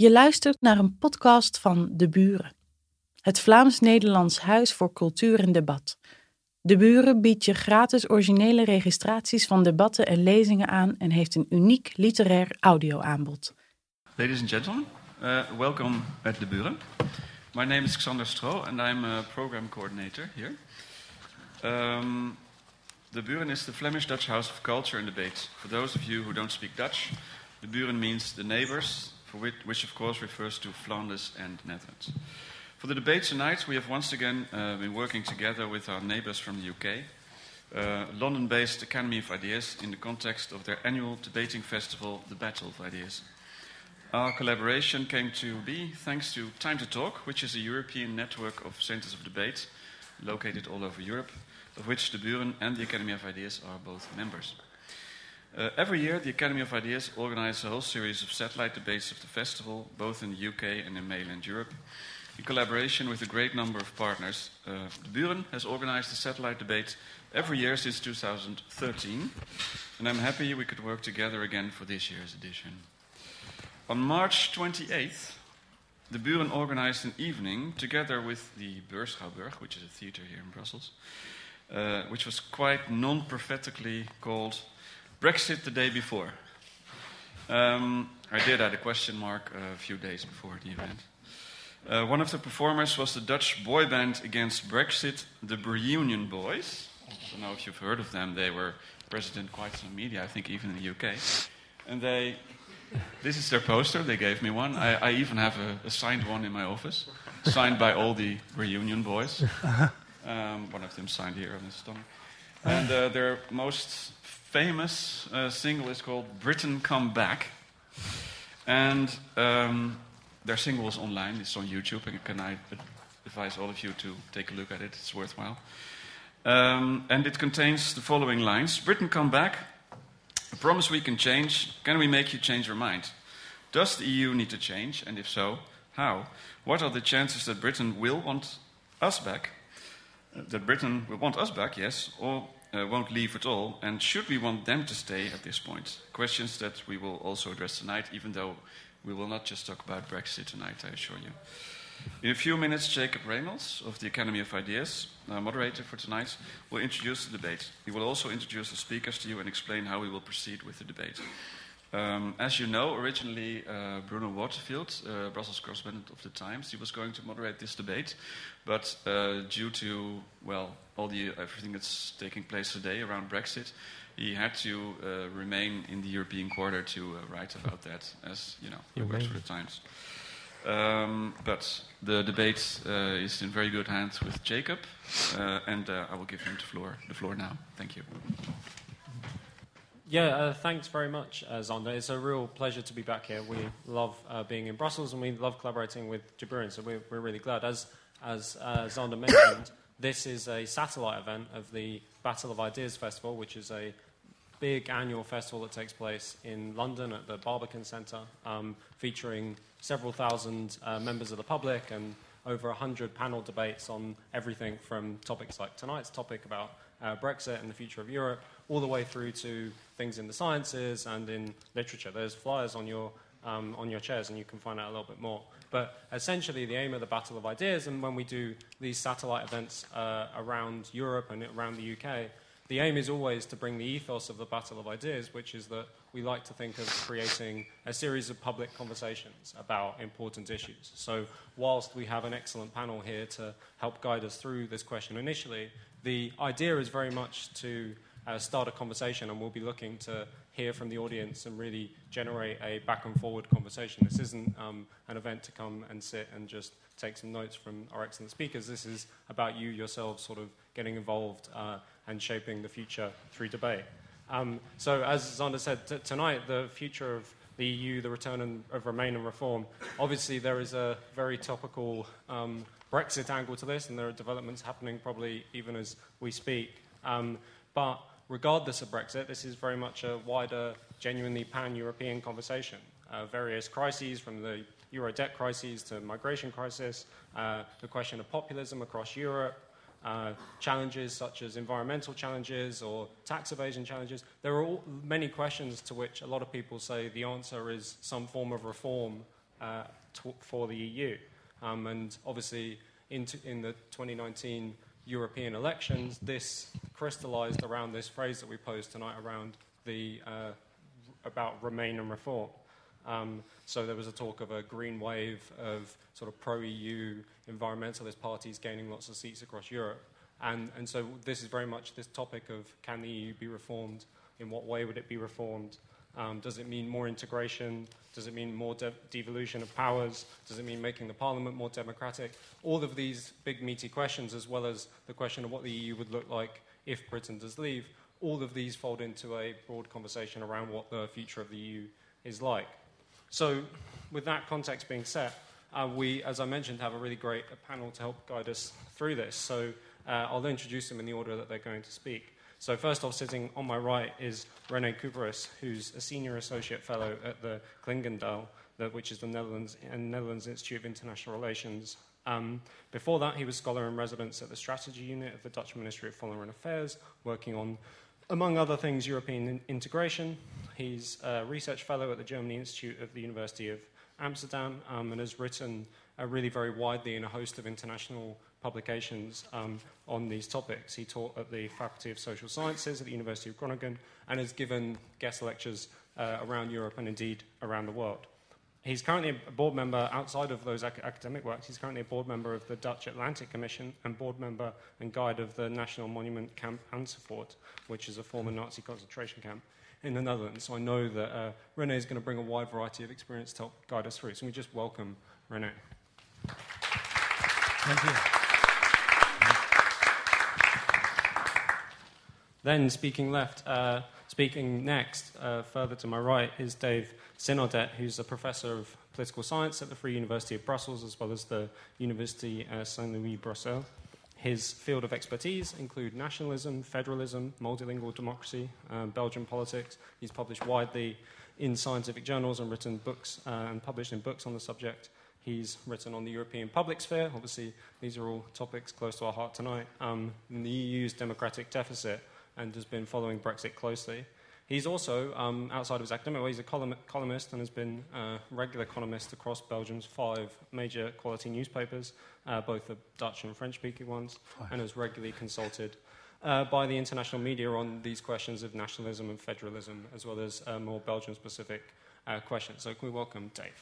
Je luistert naar een podcast van De Buren, het Vlaams-Nederlands Huis voor Cultuur en Debat. De Buren biedt je gratis originele registraties van debatten en lezingen aan en heeft een uniek literair audioaanbod. Ladies and gentlemen, uh, welcome at De Buren. My name is Xander Stro and I'm a program coordinator here. Um, de Buren is the Flemish Dutch House of Culture and Debate. For those of you who don't speak Dutch, De Buren means the neighbors, which, which, of course refers to Flanders and Netherlands. For the debate tonight, we have once again uh, been working together with our neighbors from the UK, uh, London based Academy of Ideas, in the context of their annual debating festival, The Battle of Ideas. Our collaboration came to be thanks to Time to Talk, which is a European network of centers of debate located all over Europe, of which the Buren and the Academy of Ideas are both members. Uh, every year, the Academy of Ideas organizes a whole series of satellite debates of the festival, both in the UK and in mainland Europe, in collaboration with a great number of partners. Uh, Buren has organized a satellite debate every year since 2013, and I'm happy we could work together again for this year's edition. On March 28th, the Buren organized an evening together with the Beurschouwburg, which is a theater here in Brussels, uh, which was quite non prophetically called Brexit the day before. Um, I did add a question mark a few days before the event. Uh, one of the performers was the Dutch boy band against Brexit, the Reunion Boys. I don't know if you've heard of them. They were present in quite some media, I think even in the UK. And they, this is their poster. They gave me one. I, I even have a, a, signed one in my office, signed by all the Reunion Boys. Um, one of them signed here on his stomach. And uh, their most famous uh, single is called Britain Come Back. And um, their single is online, it's on YouTube, and can I advise all of you to take a look at it? It's worthwhile. Um, and it contains the following lines Britain Come Back. A promise we can change. Can we make you change your mind? Does the EU need to change? And if so, how? What are the chances that Britain will want us back? Uh, that Britain will want us back, yes, or uh, won't leave at all? And should we want them to stay at this point? Questions that we will also address tonight, even though we will not just talk about Brexit tonight, I assure you. In a few minutes, Jacob Reynolds of the Academy of Ideas, uh, moderator for tonight, will introduce the debate. He will also introduce the speakers to you and explain how we will proceed with the debate. Um, as you know, originally uh, Bruno Waterfield, uh, Brussels correspondent of the Times, he was going to moderate this debate, but uh, due to well all the everything that's taking place today around Brexit, he had to uh, remain in the European quarter to uh, write about that, as you know, he works for the Times. Um, but the debate uh, is in very good hands with Jacob, and I will give him the floor. The floor now. Thank you. Yeah, uh, thanks very much, uh, Zonda. It's a real pleasure to be back here. We love uh, being in Brussels and we love collaborating with De Buren, so we're, we're really glad. As, as uh, Zonda mentioned, this is a satellite event of the Battle of Ideas Festival, which is a big annual festival that takes place in London at the Barbican Centre, um, featuring several thousand uh, members of the public and over 100 panel debates on everything from topics like tonight's topic about uh, Brexit and the future of Europe, all the way through to things in the sciences and in literature. There's flyers on your, um, on your chairs, and you can find out a little bit more. But essentially, the aim of the Battle of Ideas, and when we do these satellite events uh, around Europe and around the UK, the aim is always to bring the ethos of the Battle of Ideas, which is that we like to think of creating a series of public conversations about important issues. So, whilst we have an excellent panel here to help guide us through this question initially, the idea is very much to uh, start a conversation, and we'll be looking to hear from the audience and really generate a back and forward conversation. This isn't um, an event to come and sit and just take some notes from our excellent speakers. This is about you yourselves sort of getting involved uh, and shaping the future through debate. Um, so, as Zander said, t- tonight, the future of the EU, the return and, of Remain and reform. Obviously, there is a very topical um, Brexit angle to this, and there are developments happening probably even as we speak. Um, but regardless of Brexit, this is very much a wider, genuinely pan European conversation. Uh, various crises, from the euro debt crises to migration crisis, uh, the question of populism across Europe, uh, challenges such as environmental challenges or tax evasion challenges. There are all, many questions to which a lot of people say the answer is some form of reform uh, t- for the EU. Um, and obviously, in, t- in the 2019 European elections, this crystallized around this phrase that we posed tonight around the uh, about remain and reform. Um, so there was a talk of a green wave of sort of pro-EU environmentalist parties gaining lots of seats across Europe. And, and so this is very much this topic of can the EU be reformed? In what way would it be reformed? Um, does it mean more integration? Does it mean more de- devolution of powers? Does it mean making the parliament more democratic? All of these big, meaty questions, as well as the question of what the EU would look like if Britain does leave, all of these fold into a broad conversation around what the future of the EU is like. So, with that context being set, uh, we, as I mentioned, have a really great panel to help guide us through this. So, uh, I'll introduce them in the order that they're going to speak. So, first off, sitting on my right is Rene Cuperus, who's a senior associate fellow at the Clingendael, which is the Netherlands, Netherlands Institute of International Relations. Um, before that, he was scholar in residence at the strategy unit of the Dutch Ministry of Foreign Affairs, working on, among other things, European integration. He's a research fellow at the Germany Institute of the University of Amsterdam um, and has written uh, really very widely in a host of international publications um, on these topics. He taught at the Faculty of Social Sciences at the University of Groningen and has given guest lectures uh, around Europe and indeed around the world. He's currently a board member outside of those ac- academic works. He's currently a board member of the Dutch Atlantic Commission and board member and guide of the National Monument Camp Amersfoort, which is a former Nazi concentration camp in the Netherlands. So I know that uh, Rene is going to bring a wide variety of experience to help guide us through. So we just welcome Rene. Thank you. Then, speaking left, uh, speaking next, uh, further to my right, is Dave Sinardet, who's a professor of political science at the Free University of Brussels, as well as the University uh, Saint Louis Bruxelles. His field of expertise include nationalism, federalism, multilingual democracy, um, Belgian politics. He's published widely in scientific journals and written books uh, and published in books on the subject. He's written on the European public sphere. Obviously, these are all topics close to our heart tonight. Um, the EU's democratic deficit and has been following Brexit closely. He's also, um, outside of his academic work, he's a column- columnist and has been a regular columnist across Belgium's five major quality newspapers, uh, both the Dutch and French speaking ones, five. and has regularly consulted uh, by the international media on these questions of nationalism and federalism, as well as uh, more Belgium specific uh, questions. So, can we welcome Dave?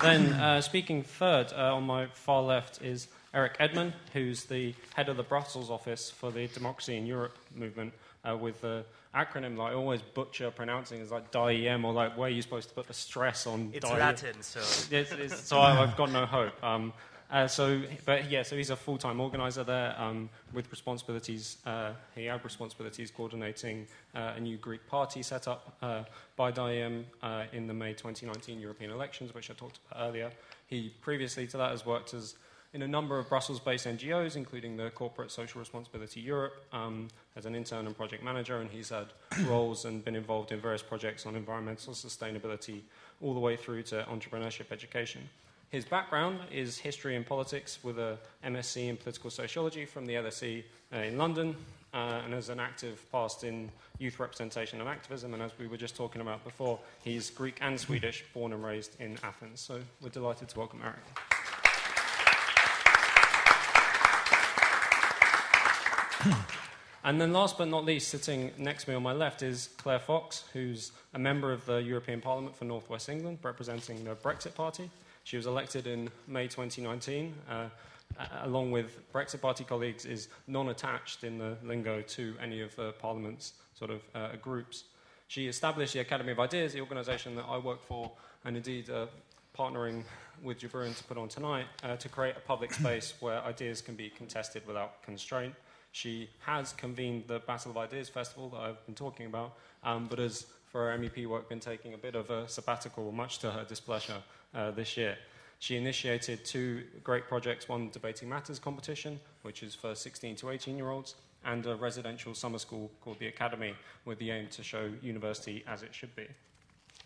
then, uh, speaking third uh, on my far left is Erik Edman, who's the head of the Brussels office for the Democracy in Europe movement, uh, with the acronym that I always butcher pronouncing is like DIEM, or like where are you supposed to put the stress on? It's Latin, so. It's, it's, so I, have got no hope. Um, uh, so, but yeah, so he's a full-time organizer there um, with responsibilities. Uh, he had responsibilities coordinating uh, a new Greek party set up uh, by DIEM uh, in the May 2019 European elections, which I talked about earlier. He previously to that has worked as in a number of Brussels-based NGOs, including the Corporate Social Responsibility Europe, um, as an intern and project manager, and he's had roles and been involved in various projects on environmental sustainability, all the way through to entrepreneurship education. His background is history and politics with a MSc in political sociology from the LSE uh, in London, uh, and has an active past in youth representation and activism. And as we were just talking about before, he's Greek and Swedish, born and raised in Athens. So we're delighted to welcome Erik. and then, last but not least, sitting next to me on my left is Claire Fox, who's a member of the European Parliament for North West England, representing the Brexit Party. She was elected in May 2019. Uh, along with Brexit Party colleagues, is non attached in the lingo to any of the Parliament's sort of uh, groups. She established the Academy of Ideas, the organisation that I work for, and indeed uh, partnering with De Buren to put on tonight, uh, to create a public space where ideas can be contested without constraint. She has convened the Battle of Ideas Festival that I've been talking about, um, but has, for her MEP work, been taking a bit of a sabbatical, much to her displeasure, uh, this year. She initiated two great projects one, Debating Matters competition, which is for 16 to 18 year olds, and a residential summer school called the Academy, with the aim to show university as it should be.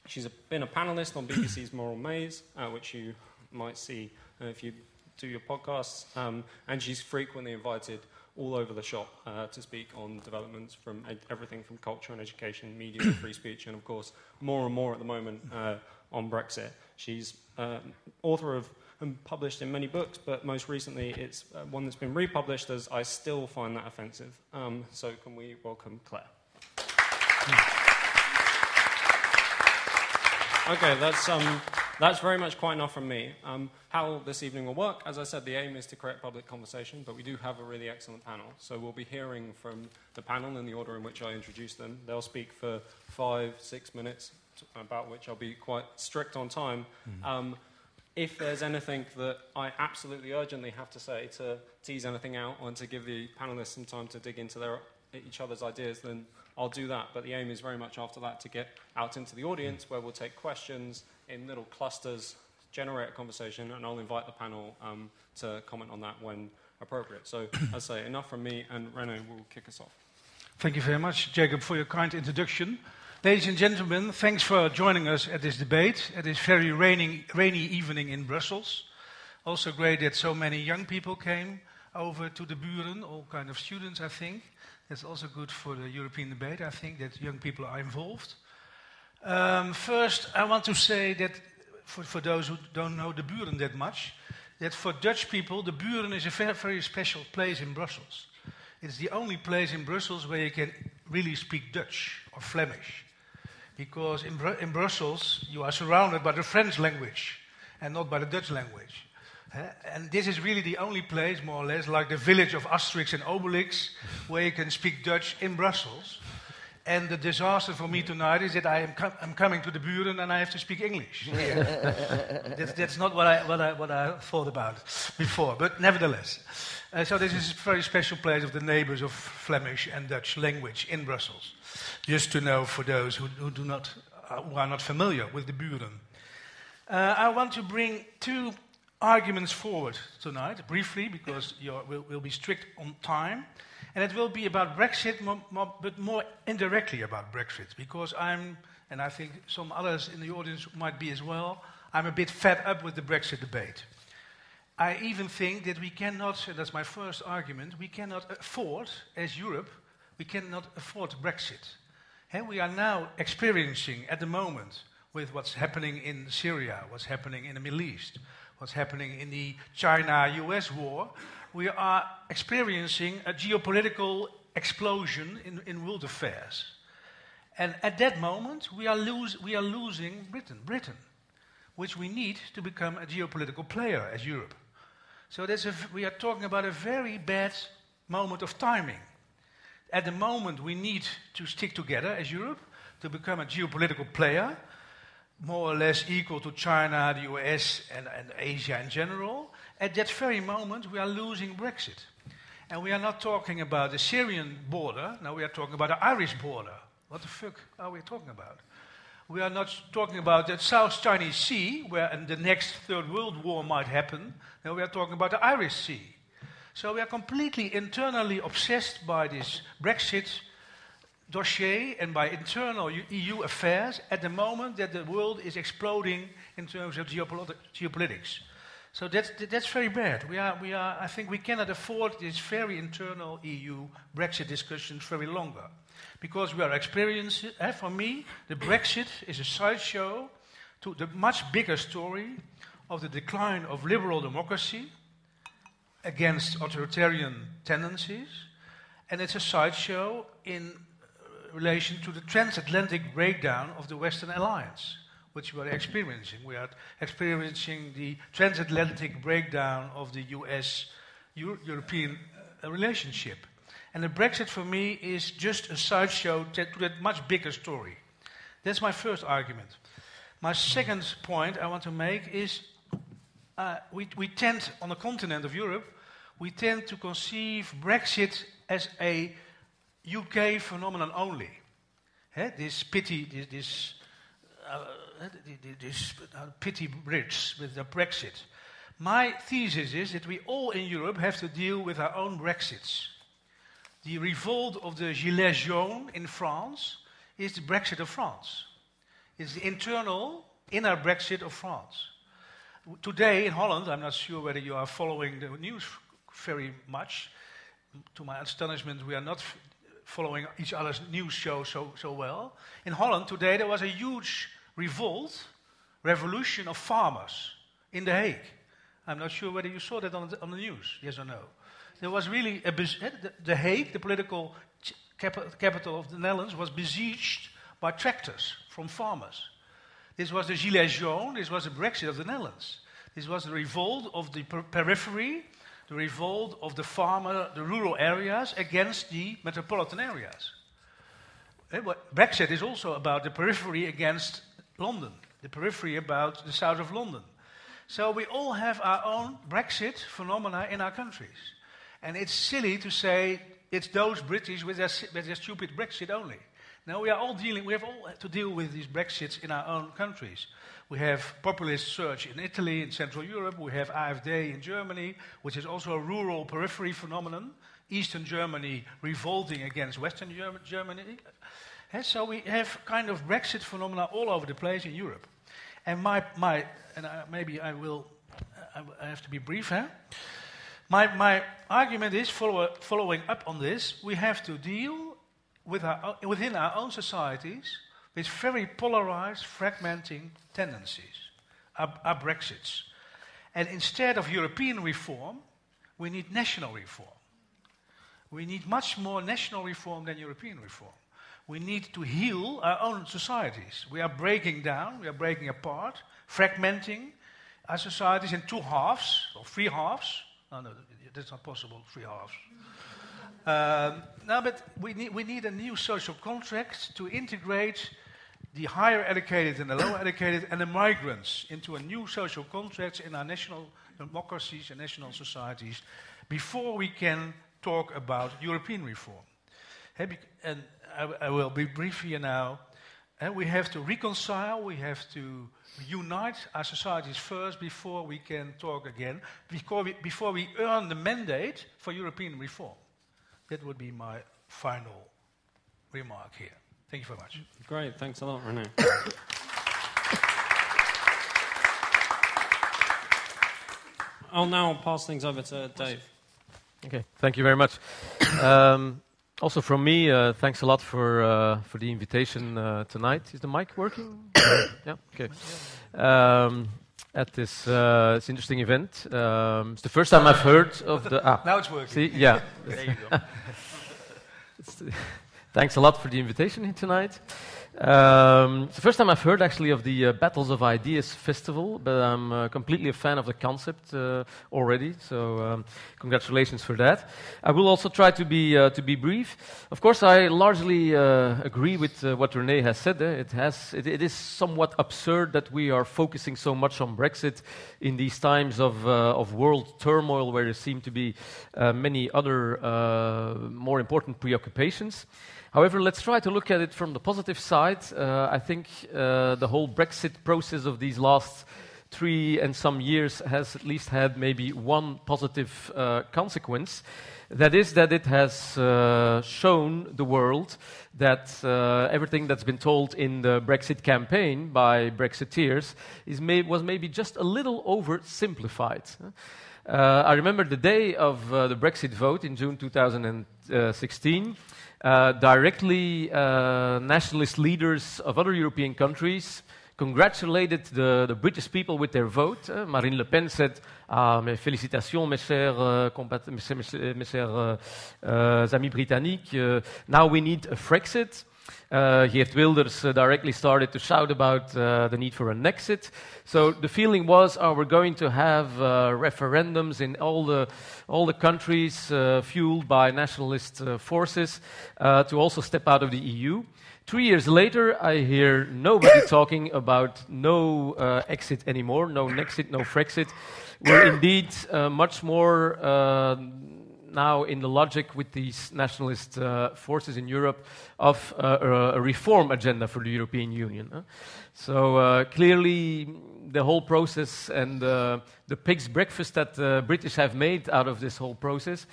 She's a, been a panelist on BBC's Moral Maze, uh, which you might see uh, if you do your podcasts, um, and she's frequently invited all over the shop uh, to speak on developments from ed- everything from culture and education, media, and free speech, and of course, more and more at the moment uh, on Brexit. She's uh, author of and published in many books, but most recently it's uh, one that's been republished as I Still Find That Offensive. Um, so, can we welcome Claire? Okay, that's, um, that's very much quite enough from me. Um, how this evening will work, as I said, the aim is to create public conversation, but we do have a really excellent panel. So we'll be hearing from the panel in the order in which I introduce them. They'll speak for five, six minutes, about which I'll be quite strict on time. Mm-hmm. Um, if there's anything that I absolutely urgently have to say to tease anything out and to give the panelists some time to dig into their, each other's ideas, then I'll do that. But the aim is very much after that to get out into the audience where we'll take questions in little clusters, generate a conversation, and I'll invite the panel um, to comment on that when appropriate. So, as I say, enough from me, and René will kick us off. Thank you very much, Jacob, for your kind introduction. Ladies and gentlemen, thanks for joining us at this debate at this very rainy, rainy evening in Brussels. Also great that so many young people came over to the Buren, all kind of students, I think. That's also good for the European debate, I think, that young people are involved. Um, first, I want to say that for, for, those who don't know the Buren that much, that for Dutch people, the Buren is a very, very special place in Brussels. It's the only place in Brussels where you can really speak Dutch or Flemish. Because in, Br in Brussels, you are surrounded by the French language and not by the Dutch language. And this is really the only place, more or less, like the village of Asterix and Obelix, where you can speak Dutch in Brussels. And the disaster for me tonight is that I am com I'm coming to the Buren and I have to speak English. that's, that's, not what I, what, I, what I thought about before, but nevertheless. Uh, so this is a very special place of the neighbors of Flemish and Dutch language in Brussels. Just to know for those who, who do not, uh, who are not familiar with the Buren. Uh, I want to bring two arguments forward tonight, briefly, because we'll, we'll, be strict on time. And it will be about Brexit, but more indirectly about Brexit, because I'm, and I think some others in the audience might be as well, I'm a bit fed up with the Brexit debate. I even think that we cannot, that's my first argument, we cannot afford, as Europe, we cannot afford Brexit. And we are now experiencing at the moment with what's happening in Syria, what's happening in the Middle East, what's happening in the China US war, we are experiencing a geopolitical explosion in, in world affairs. And at that moment, we are, lose, we are losing Britain, Britain, which we need to become a geopolitical player as Europe. So a, we are talking about a very bad moment of timing. At the moment, we need to stick together as Europe to become a geopolitical player more or less equal to China, the US, and, and Asia in general, at that very moment we are losing Brexit. And we are not talking about the Syrian border, now we are talking about the Irish border. What the fuck are we talking about? We are not talking about the South Chinese Sea, where the next Third World War might happen. Now we are talking about the Irish Sea. So we are completely internally obsessed by this Brexit dossier and by internal EU affairs at the moment that the world is exploding in terms of geopolit geopolitics. So that's, that's very bad. We are, we are, I think we cannot afford this very internal EU Brexit discussions very longer. Because we are experiencing, eh, for me, the Brexit is a sideshow to the much bigger story of the decline of liberal democracy against authoritarian tendencies. And it's a sideshow in relation to the transatlantic breakdown of the Western alliance, which we are experiencing. We are experiencing the transatlantic breakdown of the US European uh, relationship. And the Brexit for me is just a sideshow to that much bigger story. That's my first argument. My second point I want to make is uh, we, we tend, on the continent of Europe, we tend to conceive Brexit as a UK phenomenon only. this pity, this, this, uh, this uh, pity bridge with the Brexit. My thesis is that we all in Europe have to deal with our own Brexits. The revolt of the Gilets jaunes in France is the Brexit of France. It's the internal, inner Brexit of France. Today in Holland, I'm not sure whether you are following the news very much, to my astonishment, we are not following each other's news shows so, so well. In Holland today, there was a huge revolt, revolution of farmers in The Hague. I'm not sure whether you saw that on the, on the news, yes or no. There was really a eh, the, Hague, the political capital of the Netherlands, was besieged by tractors from farmers. This was the Gilets jaunes, this was the Brexit of the Netherlands. This was the revolt of the per- periphery, the revolt of the farmer, the rural areas against the metropolitan areas. Eh, Brexit is also about the periphery against London, the periphery about the south of London. So we all have our own Brexit phenomena in our countries. And it's silly to say it's those British with their, with their stupid Brexit only. No, we are all dealing, we have all to deal with these Brexits in our own countries. We have populist surge in Italy, in Central Europe. We have AfD in Germany, which is also a rural periphery phenomenon. Eastern Germany revolting against Western Germ- Germany. Eh, so we have kind of Brexit phenomena all over the place in Europe. And my, my and I, maybe I will, I, I have to be brief here. My, my argument is follow, following up on this, we have to deal with our, within our own societies with very polarized, fragmenting tendencies, our, our Brexits. And instead of European reform, we need national reform. We need much more national reform than European reform. We need to heal our own societies. We are breaking down, we are breaking apart, fragmenting our societies in two halves, or three halves. No, no, that's not possible, three halves. Um, no, but we need, we need a new social contract to integrate the higher educated and the lower educated and the migrants into a new social contract in our national democracies and national societies before we can talk about European reform. And I will be brief here now. Eh, we have to reconcile, we have to unite our societies first before we can talk again, before we, before we earn the mandate for European reform. That would be my final remark here. Thank you very much. Great, thanks a lot, Rene. I'll now pass things over to Dave. Okay, thank you very much. Um, also from me, uh, thanks a lot for uh, for the invitation uh, tonight. Is the mic working? yeah. Okay. Um, at this uh, this interesting event, um, it's the first time I've heard of the. Ah, Now it's working. see, yeah. There you go. Thanks a lot for the invitation here tonight. Um, it's the first time I've heard actually of the uh, Battles of Ideas festival, but I'm uh, completely a fan of the concept uh, already. So um, congratulations for that. I will also try to be uh, to be brief. Of course, I largely uh, agree with uh, what Rene has said. eh. It has it, it is somewhat absurd that we are focusing so much on Brexit in these times of of world turmoil, where there seem to be many other more important preoccupations. However, let's try to look at it from the positive side. Uh, I think uh, the whole Brexit process of these last three and some years has at least had maybe one positive uh, consequence. That is that it has uh, shown the world that uh, everything that's been told in the Brexit campaign by Brexiteers is may- was maybe just a little oversimplified. Uh, I remember the day of uh, the Brexit vote in June 2016. Uh, directly, uh, nationalist leaders of other European countries congratulated the, the British people with their vote. Uh, Marine Le Pen said, ah, mes félicitations, mes chers, uh, mes, mes- mes chers uh, uh, amis britanniques. Now we need a Frexit. Uh, Geert Wilders uh, directly started to shout about uh, the need for an exit. So the feeling was, oh, we're going to have uh, referendums in all the, all the countries uh, fueled by nationalist uh, forces uh, to also step out of the EU. Three years later, I hear nobody talking about no uh, exit anymore, no Nexit, no Frexit. We're indeed uh, much more uh, now in the logic with these nationalist uh, forces in Europe of uh, a reform agenda for the European Union. So uh, clearly, the whole process and uh, the pig's breakfast that the British have made out of this whole process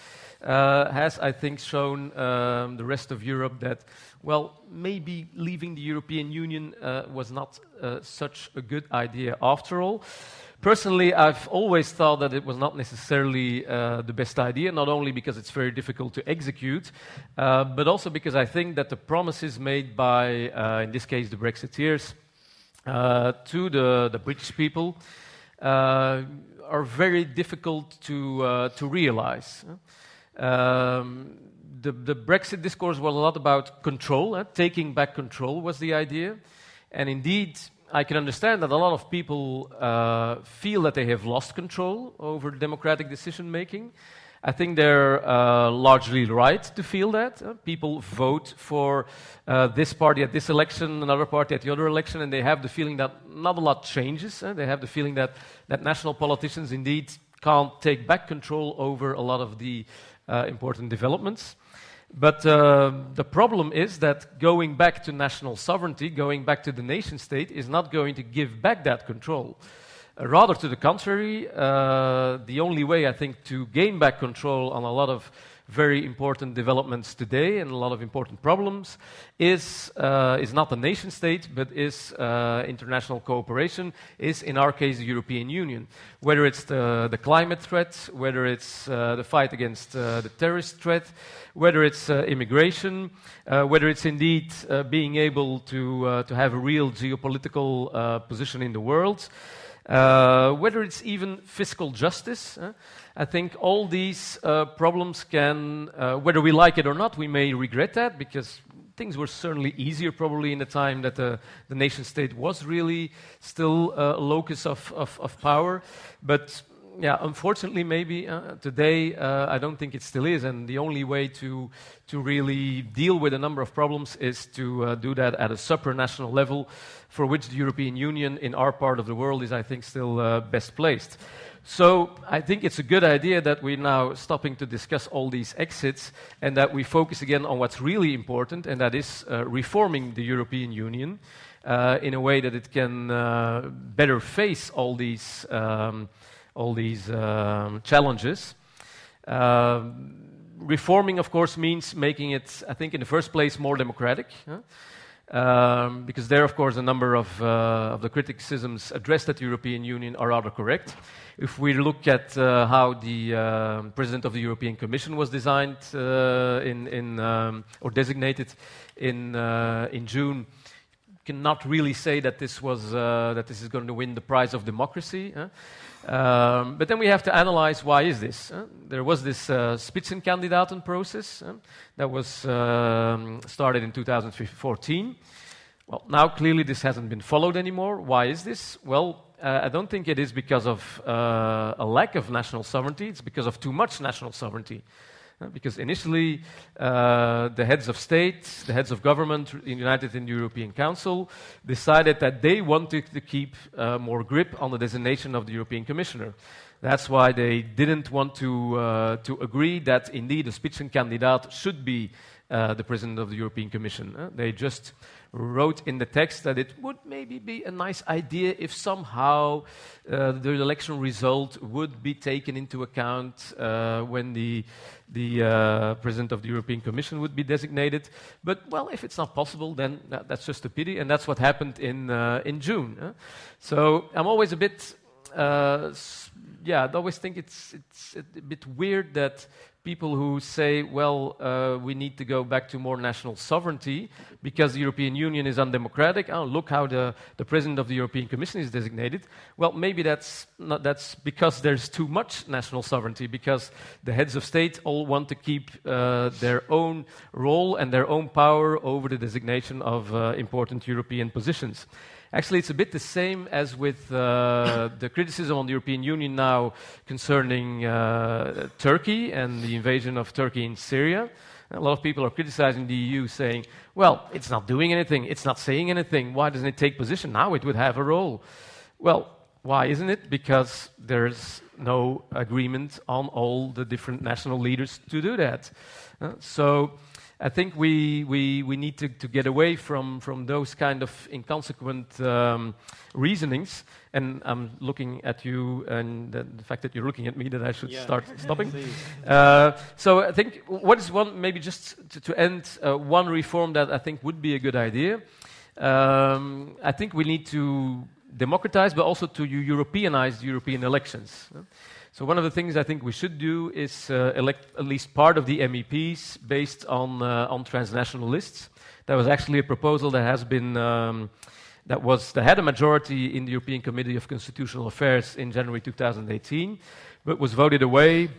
uh, has, I think, shown um, the rest of Europe that, well, maybe leaving the European Union was not such a good idea after all. Personally, I've always thought that it was not necessarily uh, the best idea, not only because it's very difficult to execute, uh, but also because I think that the promises made by, uh, in this case, the Brexiteers uh, to the, the British people uh, are very difficult to, uh, to realize. Um, the, the, Brexit discourse was a lot about control, taking back control was the idea. And indeed, I can understand that a lot of people uh, feel that they have lost control over democratic decision making. I think they're uh, largely right to feel that. Uh, people vote for uh, this party at this election, another party at the other election, and they have the feeling that not a lot changes. Uh, they have the feeling that, that national politicians indeed can't take back control over a lot of the uh, important developments. But uh, the problem is that going back to national sovereignty, going back to the nation state, is not going to give back that control. Uh, rather, to the contrary, uh, the only way I think to gain back control on a lot of very important developments today and a lot of important problems is, uh, is not the nation state, but is uh, international cooperation, is in our case the European Union. Whether it's the, the climate threat, whether it's uh, the fight against uh, the terrorist threat, whether it's uh, immigration, uh, whether it's indeed being able to, to have a real geopolitical position in the world. whether it's even fiscal justice, I think all these uh, problems can, uh, whether we like it or not, we may regret that because things were certainly easier probably in the time that the, the nation state was really still uh, a locus of, of, of, power. But yeah, unfortunately, maybe uh, today uh, I don't think it still is, and the only way to to really deal with a number of problems is to uh, do that at a supranational level, for which the European Union in our part of the world is, I think, still best placed. So I think it's a good idea that we're now stopping to discuss all these exits and that we focus again on what's really important, and that is uh, reforming the European Union uh, in a way that it can uh, better face all these, um, all these um, challenges. Um, reforming, of course, means making it, I think, in the first place, more democratic. Huh? Um, because there, of course, a number of, uh, of, the criticisms addressed at the European Union are rather correct. If we look at uh, how the uh, President of the European Commission was designed uh, in, in um, or designated in, uh, in June, cannot really say that this, was, uh, that this is going to win the prize of democracy. Huh? Um, but then we have to analyze why is this. There was this uh, Spitzenkandidaten process that was um, started in 2014. Well, now clearly this hasn't been followed anymore. Why is this? Well, uh, I don't think it is because of uh, a lack of national sovereignty, it's because of too much national sovereignty. Because initially, uh, the heads of state, the heads of government united in the European Council decided that they wanted to keep uh, more grip on the designation of the European Commissioner. That's why they didn't want to, uh, to agree that indeed a Spitzenkandidat should be uh, the president of the European Commission. They just wrote in the text that it would maybe be a nice idea if somehow uh, the election result would be taken into account uh, when the, the uh, president of the European Commission would be designated. But, well, if it's not possible, then that, that's just a pity, and that's what happened in, uh, in June. So I'm always a bit. yeah, I always think it's, it's a bit weird that people who say, well, uh, we need to go back to more national sovereignty because the European Union is undemocratic. Oh, look how the, the president of the European Commission is designated. Well, maybe that's, not, that's because there's too much national sovereignty, because the heads of state all want to keep uh, their own role and their own power over the designation of uh, important European positions. Actually, it's a bit the same as with uh, the criticism on the European Union now concerning uh, Turkey and the invasion of Turkey in Syria. A lot of people are criticizing the EU, saying, well, it's not doing anything, it's not saying anything. Why doesn't it take position? Now it would have a role. Well, why isn't it? Because there's no agreement on all the different national leaders to do that. Uh, so, I think we, we, we need to, to get away from, from those kind of inconsequent um, reasonings. And I'm looking at you, and the, the, fact that you're looking at me, that I should yeah. start stopping. uh, so I think what is one, maybe just to, to end, uh, one reform that I think would be a good idea. Um, I think we need to democratize, but also to Europeanize the European elections. So one of the things I think we should do is uh, elect at least part of the MEPs based on uh, on transnational lists. That was actually a proposal that has been um, that was that had a majority in the European Committee of Constitutional Affairs in January 2018, but was voted away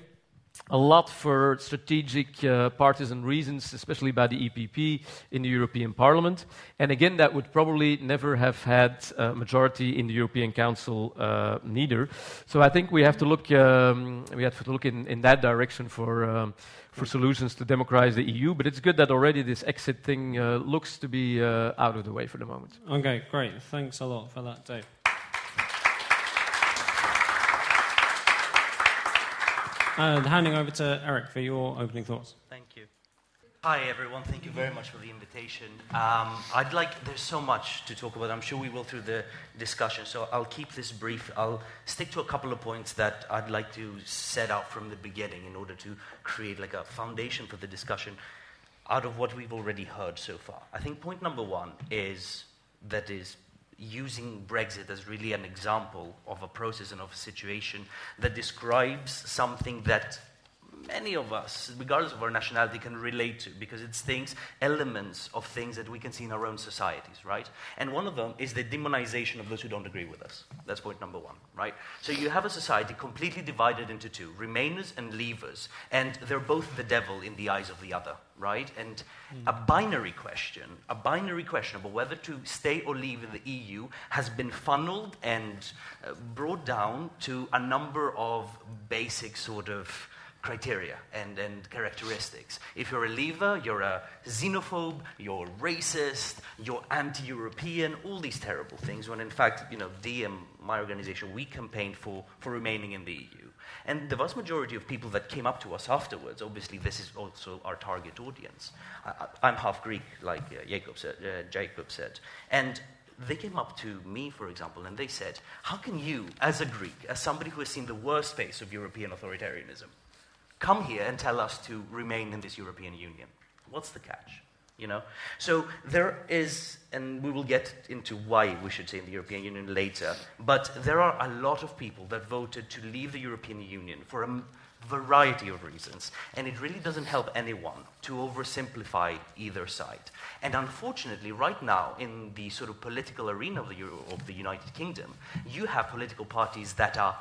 a lot for strategic uh, partisan reasons, especially by the EPP in the European Parliament. And again, that would probably never have had a majority in the European Council uh, neither. So I think we have to look, um, we have to look in, in that direction for, um, for solutions to democratize the EU. But it's good that already this exit thing uh, looks to be uh, out of the way for the moment. Okay, great. Thanks a lot for that, Dave. And handing over to Erik for your opening thoughts. Thank you. Hi, everyone. Thank you very much for the invitation. Um, I'd like, there's so much to talk about. I'm sure we will through the discussion, so I'll keep this brief. I'll stick to a couple of points that I'd like to set out from the beginning in order to create like a foundation for the discussion out of what we've already heard so far. I think point number one is that is using Brexit as really an example of a process and of a situation that describes something that many of us, regardless of our nationality, can relate to because it's things, elements of things that we can see in our own societies, right? And one of them is the demonization of those who don't agree with us. That's point number one, right? So you have a society completely divided into two Remainers and Leavers, and they're both the devil in the eyes of the other, right? And mm. a binary question, a binary question about whether to stay or leave in the EU has been funneled and uh, brought down to a number of basic sort of criteria and, and characteristics. If you're a leaver, you're a xenophobe, you're racist, you're anti-European, all these terrible things, when in fact, you know, D and my organization, we campaigned for, for remaining in the EU. And the vast majority of people that came up to us afterwards, obviously this is also our target audience. I, am half Greek, like uh, Jacob, said, uh, Jacob said. And they came up to me, for example, and they said, How can you, as a Greek, as somebody who has seen the worst face of European authoritarianism, come here and tell us to remain in this European Union. What's the catch? You know? So there is, and we will get into why we should stay in the European Union later, but there are a lot of people that voted to leave the European Union for a variety of reasons, and it really doesn't help anyone to oversimplify either side. And unfortunately, right now, in the sort of political arena of the, Euro- of the United Kingdom, you have political parties that are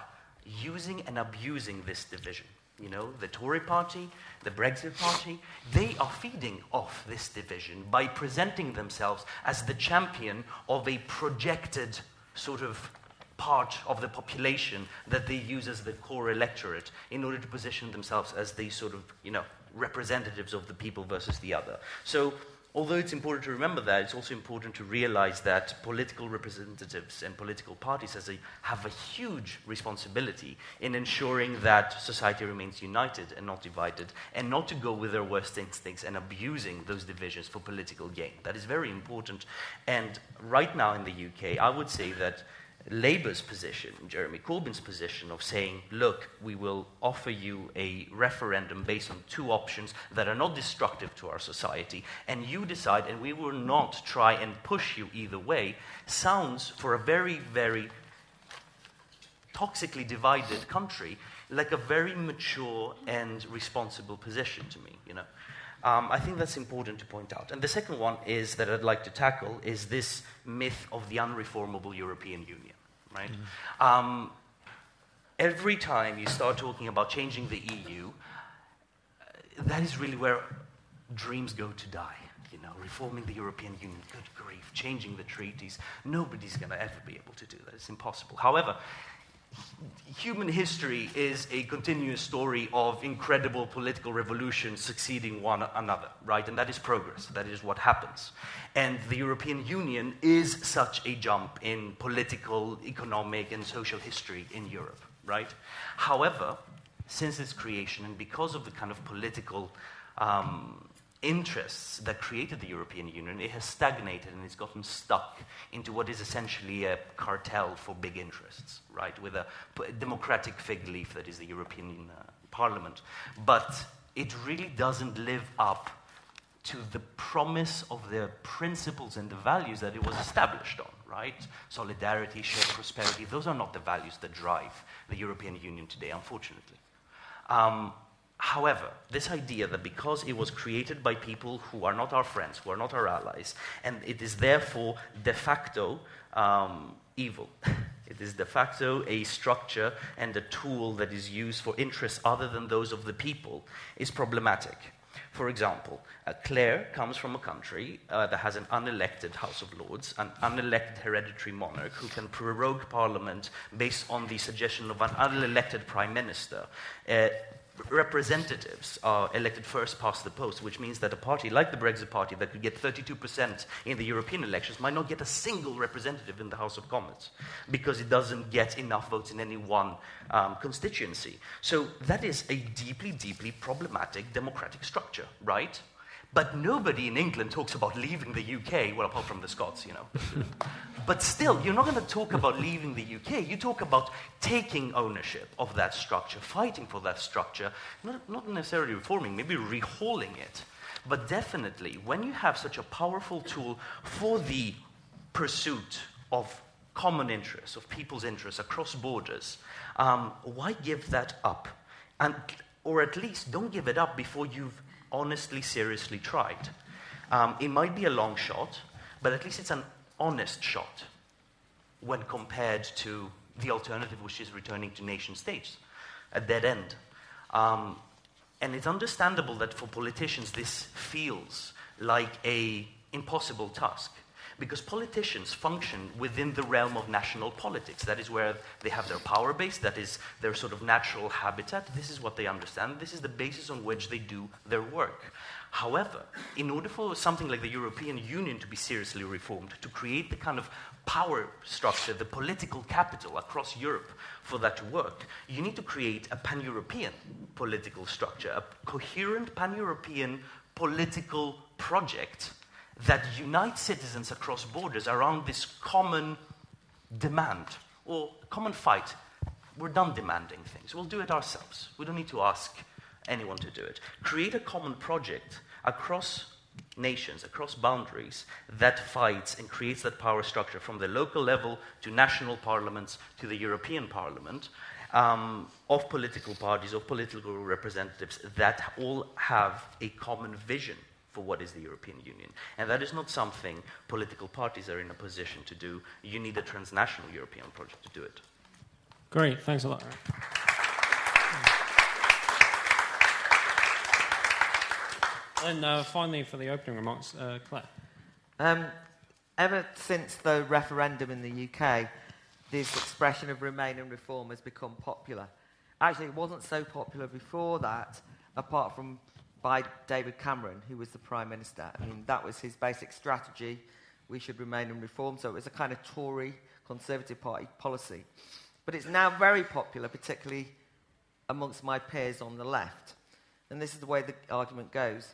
using and abusing this division you know, the Tory party, the Brexit party, they are feeding off this division by presenting themselves as the champion of a projected sort of part of the population that they use as the core electorate in order to position themselves as the sort of, you know, representatives of the people versus the other. So although it's important to remember that, it's also important to realize that political representatives and political parties a, have a huge responsibility in ensuring that society remains united and not divided, and not to go with their worst instincts and abusing those divisions for political gain. That is very important. And right now in the UK, I would say that Labour's position, Jeremy Corbyn's position of saying, look, we will offer you a referendum based on two options that are not destructive to our society, and you decide, and we will not try and push you either way, sounds for a very, very toxically divided country like a very mature and responsible position to me, you know. Um, I think that's important to point out. And the second one is that I'd like to tackle is this myth of the unreformable European Union, right? Mm-hmm. Um, every time you start talking about changing the EU, uh, that is really where dreams go to die. You know, reforming the European Union, good grief, changing the treaties. Nobody's going to ever be able to do that. It's impossible. However, human history is a continuous story of incredible political revolutions succeeding one another, right? And that is progress. That is what happens. And the European Union is such a jump in political, economic, and social history in Europe, right? However, since its creation and because of the kind of political um, interests that created the European Union, it has stagnated and it's gotten stuck into what is essentially a cartel for big interests, right? With a democratic fig leaf that is the European uh, Parliament. But it really doesn't live up to the promise of the principles and the values that it was established on, right? Solidarity, shared prosperity, those are not the values that drive the European Union today, unfortunately. Um, However, this idea that because it was created by people who are not our friends, who are not our allies, and it is therefore de facto um, evil, it is de facto a structure and a tool that is used for interests other than those of the people, is problematic. For example, uh, Claire comes from a country uh, that has an unelected House of Lords, an unelected hereditary monarch who can prorogue parliament based on the suggestion of an unelected prime minister. Uh, representatives are elected first past the post, which means that a party like the Brexit Party that could get 32% in the European elections might not get a single representative in the House of Commons because it doesn't get enough votes in any one um, constituency. So that is a deeply, deeply problematic democratic structure, right? But nobody in England talks about leaving the UK, well, apart from the Scots, you know. but still, you're not going to talk about leaving the UK. You talk about taking ownership of that structure, fighting for that structure, not, not necessarily reforming, maybe rehauling it. But definitely, when you have such a powerful tool for the pursuit of common interests, of people's interests across borders, um, why give that up? And, or at least don't give it up before you've honestly, seriously tried. Um, it might be a long shot, but at least it's an honest shot when compared to the alternative, which is returning to nation states, a dead end. Um, and it's understandable that for politicians this feels like a impossible task because politicians function within the realm of national politics. That is where they have their power base, that is their sort of natural habitat. This is what they understand. This is the basis on which they do their work. However, in order for something like the European Union to be seriously reformed, to create the kind of power structure, the political capital across Europe for that to work, you need to create a pan European political structure, a coherent pan European political project that unite citizens across borders around this common demand or common fight. We're done demanding things. We'll do it ourselves. We don't need to ask anyone to do it. Create a common project across nations, across boundaries, that fights and creates that power structure from the local level to national parliaments to the European Parliament um, of political parties, of political representatives that all have a common vision for what is the European Union. And that is not something political parties are in a position to do. You need a transnational European project to do it. Great, thanks a lot. And uh, finally, for the opening remarks, uh, Claire. Um, ever since the referendum in the UK, this expression of Remain and Reform has become popular. Actually, it wasn't so popular before that, apart from by David Cameron, who was the Prime Minister. I mean, that was his basic strategy. We should remain in reform. So it was a kind of Tory Conservative Party policy. But it's now very popular, particularly amongst my peers on the left. And this is the way the argument goes.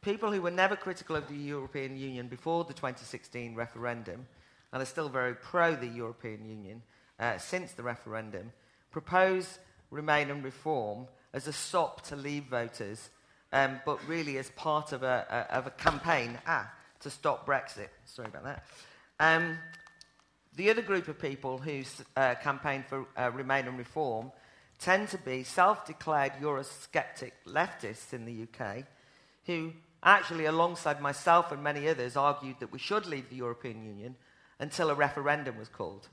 People who were never critical of the European Union before the 2016 referendum and are still very pro the European Union uh, since the referendum propose Remain and Reform as a sop to leave voters um, but really as part of a, a, of a campaign ah, to stop Brexit. Sorry about that. Um, the other group of people who uh, campaign for uh, Remain and Reform tend to be self declared Eurosceptic leftists in the UK who actually, alongside myself and many others, argued that we should leave the European Union until a referendum was called.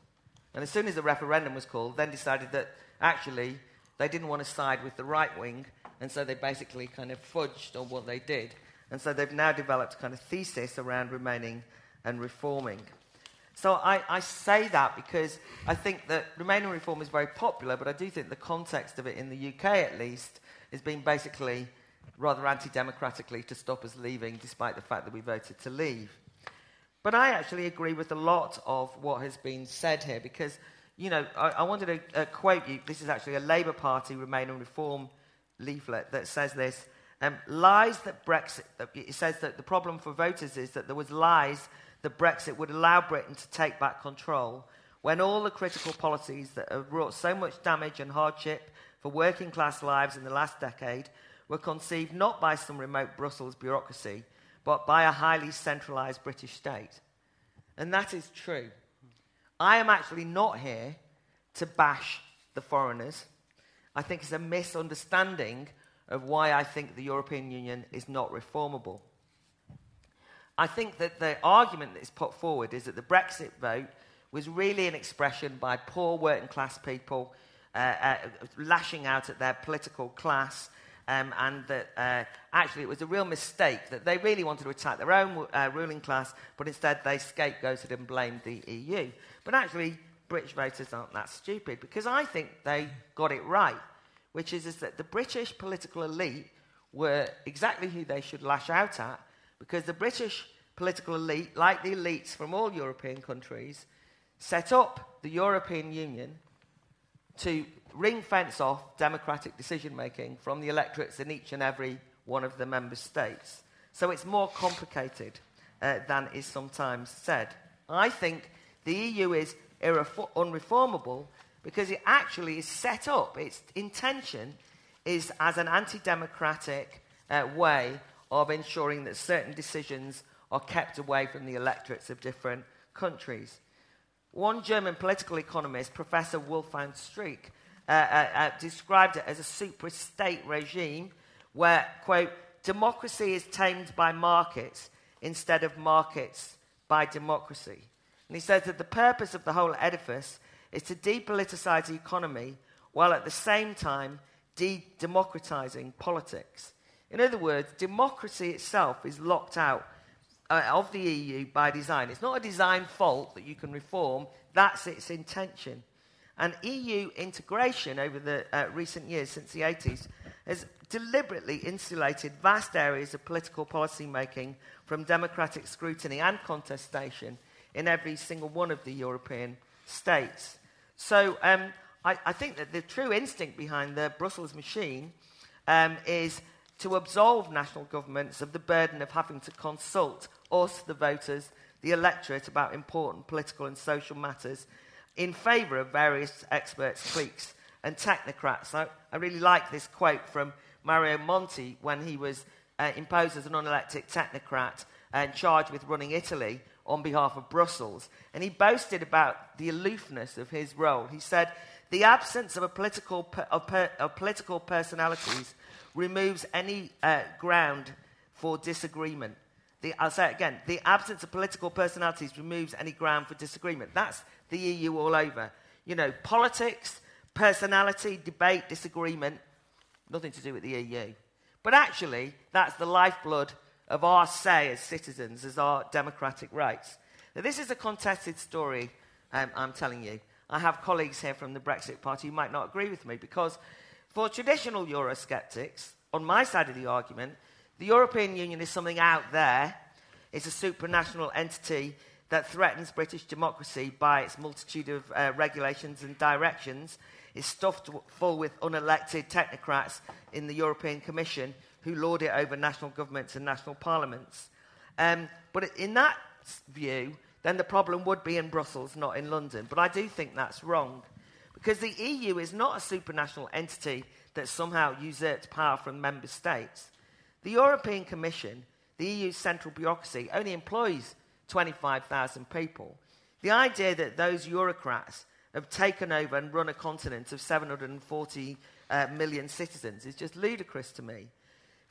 And as soon as the referendum was called, then decided that actually they didn't want to side with the right wing and so they basically kind of fudged on what they did. And so they've now developed kind of thesis around remaining and reforming. So I, I, say that because I think that remaining reform is very popular, but I do think the context of it in the UK, at least, has been basically rather anti democratically to stop us leaving, despite the fact that we voted to leave. But I actually agree with a lot of what has been said here because, you know, I, I wanted to uh, quote you. This is actually a Labour Party Remain and Reform leaflet that says this um, lies that Brexit, it says that the problem for voters is that there was lies that Brexit would allow Britain to take back control when all the critical policies that have wrought so much damage and hardship for working class lives in the last decade were conceived not by some remote Brussels bureaucracy, but by a highly centralised British state. And that is true. I am actually not here to bash the foreigners. I think it's a misunderstanding of why I think the European Union is not reformable. I think that the argument that is put forward is that the Brexit vote was really an expression by poor working class people uh, uh, lashing out at their political class. Um, and that uh, actually it was a real mistake that they really wanted to attack their own uh, ruling class, but instead they scapegoated and blamed the EU. But actually, British voters aren't that stupid because I think they got it right, which is, is that the British political elite were exactly who they should lash out at because the British political elite, like the elites from all European countries, set up the European Union to ring fence off democratic decision making from the electorates in each and every one of the member states. So it's more complicated uh, than is sometimes said. I think the EU is unreformable because it actually is set up, its intention is as an anti democratic uh, way of ensuring that certain decisions are kept away from the electorates of different countries. One German political economist, Professor Wolfgang Streeck, uh, uh, uh, described it as a super state regime where, quote, democracy is tamed by markets instead of markets by democracy. And he says that the purpose of the whole edifice is to depoliticize the economy while at the same time de democratizing politics. In other words, democracy itself is locked out uh, of the EU by design. It's not a design fault that you can reform, that's its intention. And EU integration over the uh, recent years, since the 80s, has deliberately insulated vast areas of political policy making from democratic scrutiny and contestation in every single one of the European states. So um, I, I, think that the true instinct behind the Brussels machine um, is to absolve national governments of the burden of having to consult us, the voters, the electorate, about important political and social matters in favour of various experts, cliques, and technocrats. I, I, really like this quote from Mario Monti when he was uh, imposed as an unelected technocrat and charged with running Italy on behalf of Brussels. And he boasted about the aloofness of his role. He said, The absence of, political, of, of political personalities removes any uh, ground for disagreement. The, I'll say it again. The absence of political personalities removes any ground for disagreement. That's the EU all over. You know, politics, personality, debate, disagreement, nothing to do with the EU. But actually, that's the lifeblood of our say as citizens, as our democratic rights. Now, this is a contested story um, I'm telling you. I have colleagues here from the Brexit Party who might not agree with me because for traditional Eurosceptics, on my side of the argument, the European Union is something out there. It's a supranational entity that threatens British democracy by its multitude of uh, regulations and directions. It's stuffed full with unelected technocrats in the European Commission who lord it over national governments and national parliaments. Um, but in that view, then the problem would be in Brussels, not in London. But I do think that's wrong. Because the EU is not a supranational entity that somehow usurps power from member states. The European Commission, the EU's central bureaucracy, only employs 25,000 people. The idea that those bureaucrats have taken over and run a continent of 740 uh, million citizens is just ludicrous to me.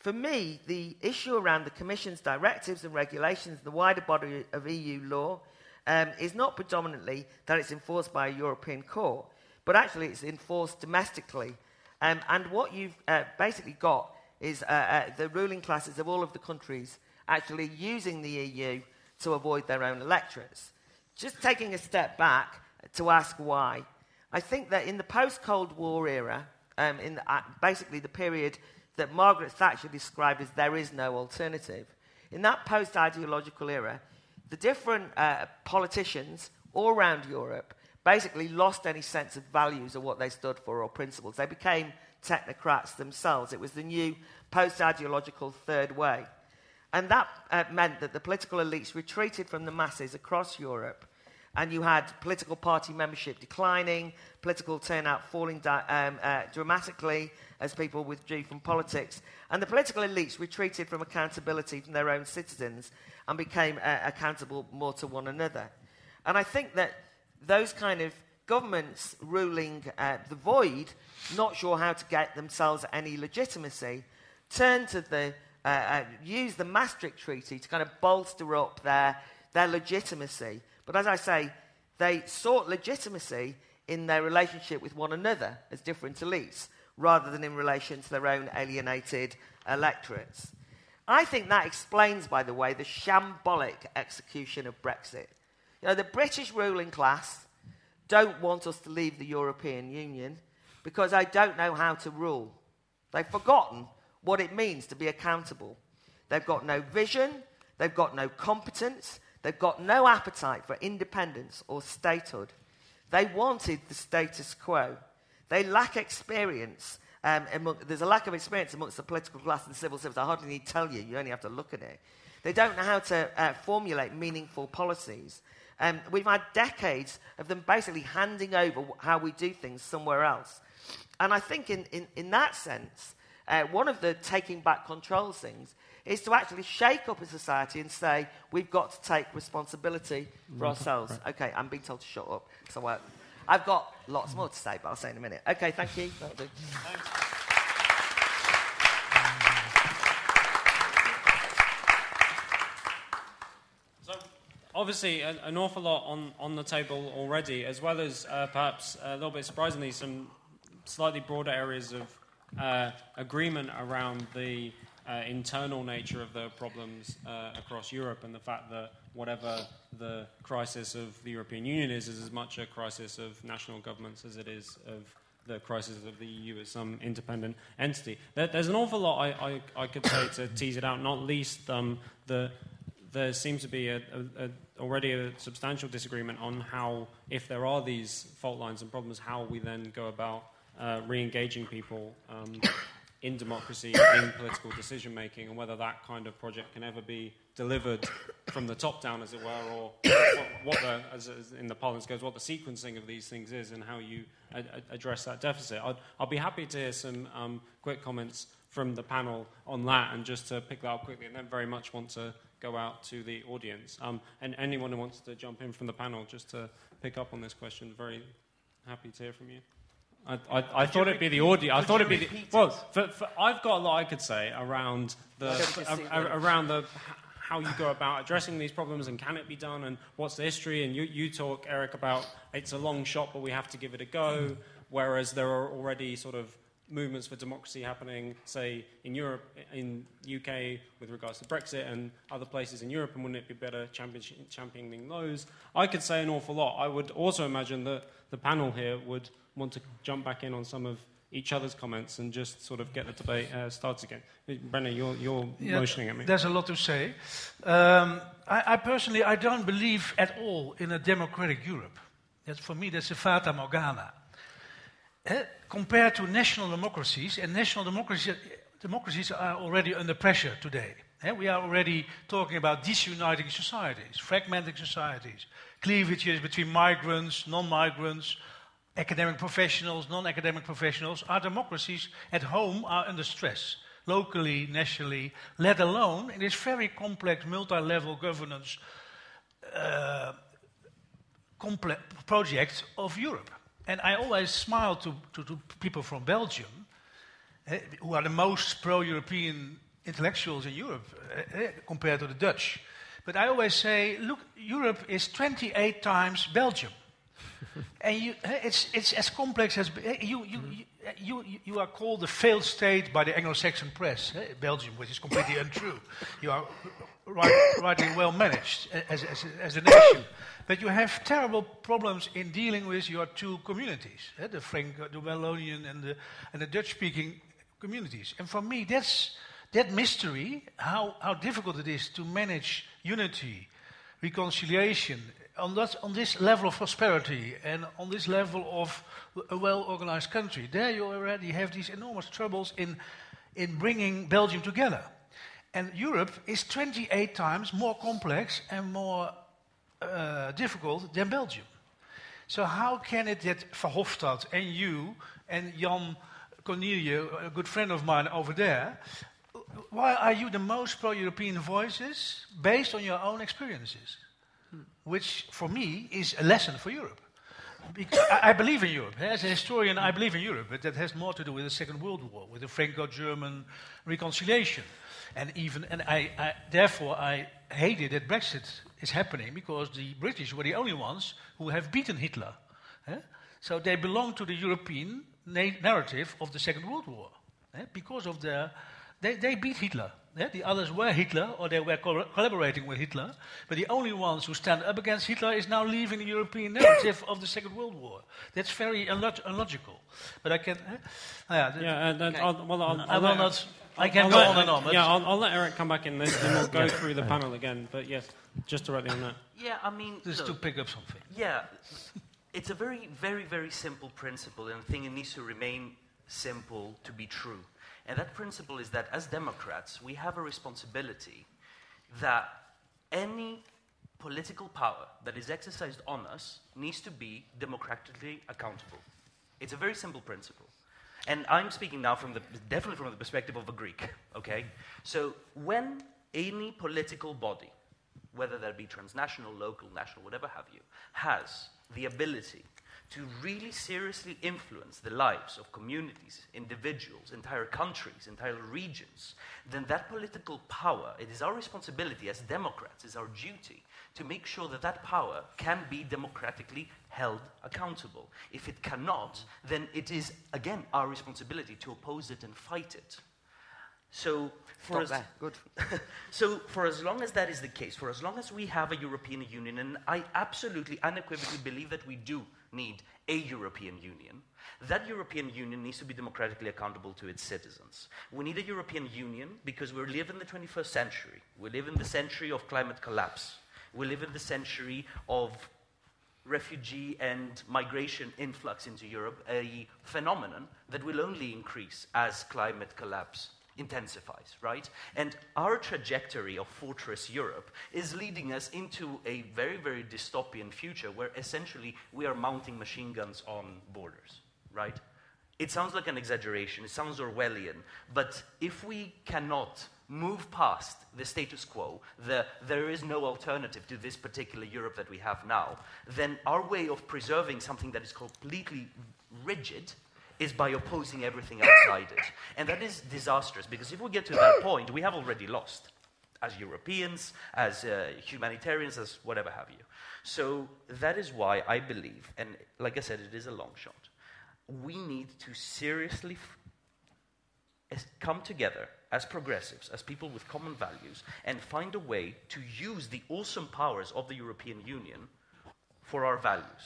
For me, the issue around the Commission's directives and regulations, the wider body of EU law, um, is not predominantly that it's enforced by a European court, but actually it's enforced domestically. Um, and what you've uh, basically got is uh, uh, the ruling classes of all of the countries actually using the EU to avoid their own electorates. Just taking a step back to ask why, I think that in the post Cold War era, um, in the, uh, basically the period that Margaret Thatcher described as there is no alternative, in that post ideological era, the different uh, politicians all around Europe basically lost any sense of values or what they stood for or principles. They became technocrats themselves. It was the new post ideological third way. And that uh, meant that the political elites retreated from the masses across Europe and you had political party membership declining, political turnout falling da- um, uh, dramatically as people withdrew from politics, and the political elites retreated from accountability from their own citizens and became uh, accountable more to one another. And I think that those kind of governments ruling uh, the void, not sure how to get themselves any legitimacy, turned to the uh, uh, use the Maastricht Treaty to kind of bolster up their, their legitimacy but as I say, they sought legitimacy in their relationship with one another as different elites, rather than in relation to their own alienated electorates. I think that explains, by the way, the shambolic execution of Brexit. You know, the British ruling class don't want us to leave the European Union because they don't know how to rule. They've forgotten what it means to be accountable. They've got no vision, they've got no competence, They've got no appetite for independence or statehood. They wanted the status quo. They lack experience. Um, among, there's a lack of experience amongst the political class and civil service. I hardly need to tell you, you only have to look at it. They don't know how to uh, formulate meaningful policies. Um, we've had decades of them basically handing over how we do things somewhere else. And I think, in, in, in that sense, uh, one of the taking back control things is to actually shake up a society and say, we've got to take responsibility for ourselves. Right. Okay, I'm being told to shut up. So uh, I've got lots more to say, but I'll say in a minute. Okay, thank you. So, obviously, an, an, awful lot on, on the table already, as well as uh, perhaps a little bit surprisingly, some slightly broader areas of uh, agreement around the uh, internal nature of the problems uh, across Europe and the fact that whatever the crisis of the European Union is, is as much a crisis of national governments as it is of the crisis of the EU as some independent entity. There, there's an awful lot I, I, I, could say to tease it out, not least um, the, there seems to be a, a, a, already a substantial disagreement on how, if there are these fault lines and problems, how we then go about uh, re engaging people. Um, in democracy, in political decision making, and whether that kind of project can ever be delivered from the top down, as it were, or what, what the, as, as, in the parlance goes, what the sequencing of these things is and how you address that deficit. I'd, I'll be happy to hear some um, quick comments from the panel on that, and just to pick that up quickly, and then very much want to go out to the audience. Um, and anyone who wants to jump in from the panel just to pick up on this question, very happy to hear from you. I, I, I thought it'd be the audio. I thought it'd be the well. For, for, I've got a lot I could say around the around the how you go about addressing these problems and can it be done and what's the history. And you, you talk, Erik, about it's a long shot, but we have to give it a go. Whereas there are already sort of movements for democracy happening, say in Europe, in UK, with regards to Brexit and other places in Europe, and wouldn't it be better championing those? I could say an awful lot. I would also imagine that the panel here would want to jump back in on some of each other's comments and just sort of get the debate uh, started again. Brenna, you're, you're yeah, motioning at me. There's a lot to say. Um, I, I, personally, I don't believe at all in a democratic Europe. That's, for me, that's a fata morgana. Uh, compared to national democracies, and national democracies, democracies are already under pressure today. Uh, we are already talking about disuniting societies, fragmenting societies, cleavages between migrants, non-migrants, academic professionals, non academic professionals, our democracies at home are under stress, locally, nationally, let alone in this very complex multi level governance uh, complex project of Europe. And I always smile to, to, to people from Belgium, eh, who are the most pro European intellectuals in Europe eh, eh, compared to the Dutch. But I always say, look, Europe is 28 times Belgium and you, it's, it's as complex as eh, you, mm-hmm. eh, you, you, you, are called a failed state by the Anglo-Saxon press, eh, Belgium, which is completely untrue. You are right, rightly well managed as, as, as a nation, but you have terrible problems in dealing with your two communities, the Frank, the Wallonian, and the, and the Dutch-speaking communities. And for me, that's that mystery, how, how difficult it is to manage unity, reconciliation, on, that, on this level of prosperity and on this level of a well organized country, there you already have these enormous troubles in, in bringing Belgium together. And Europe is 28 times more complex and more uh, difficult than Belgium. So how can it that Verhofstadt and you and Jan Cornelia, a good friend of mine over there, why are you the most pro-European voices based on your own experiences? Which, for me, is a lesson for Europe. Because I, believe in Europe. As a historian, I believe in Europe, but that has more to do with the Second World War, with the Franco-German reconciliation, and even and I, I, therefore I hated that Brexit is happening because the British were the only ones who have beaten Hitler. eh? So they belong to the European na- narrative of the Second World War eh? because of their they, they beat Hitler. Eh? The others were Hitler or they were co- collaborating with Hitler, but the only ones who stand up against Hitler is now leaving the European narrative of the Second World War. That's very unlog- unlogical. But I can. Eh? Ah, yeah, yeah and, and okay. I'll, well, I'll, I will I'll not. I can I'll go let- on and on. but- Yeah, I'll, I'll let Erik come back in this, and we'll go through the panel again. But yes, just directly on that. Yeah, I mean, Just look, to pick up something. Yeah, it's a very, very, very simple principle, and I think it needs to remain simple to be true. And that principle is that as Democrats, we have a responsibility that any political power that is exercised on us needs to be democratically accountable. It's a very simple principle. And I'm speaking now from the, definitely from the perspective of a Greek, okay? So when any political body, whether that be transnational, local, national, whatever have you, has the ability to really seriously influence the lives of communities, individuals, entire countries, entire regions, then that political power, it is our responsibility as Democrats, is our duty to make sure that that power can be democratically held accountable. If it cannot, then it is, again, our responsibility to oppose it and fight it. So, for Stop us, there. Good. so, for as long as that is the case, for as long as we have a European Union, and I absolutely unequivocally believe that we do need a European Union, that European Union needs to be democratically accountable to its citizens. We need a European Union because we live in the 21st century. We live in the century of climate collapse. We live in the century of refugee and migration influx into Europe, a phenomenon that will only increase as climate collapse intensifies, right? And our trajectory of Fortress Europe is leading us into a very, very dystopian future where essentially we are mounting machine guns on borders, right? It sounds like an exaggeration, it sounds Orwellian, but if we cannot move past the status quo, the there is no alternative to this particular Europe that we have now, then our way of preserving something that is completely rigid is by opposing everything outside it. And that is disastrous because if we get to that point, we have already lost as Europeans, as uh, humanitarians, as whatever have you. So that is why I believe, and like I said, it is a long shot, we need to seriously f- come together as progressives, as people with common values, and find a way to use the awesome powers of the European Union for our values,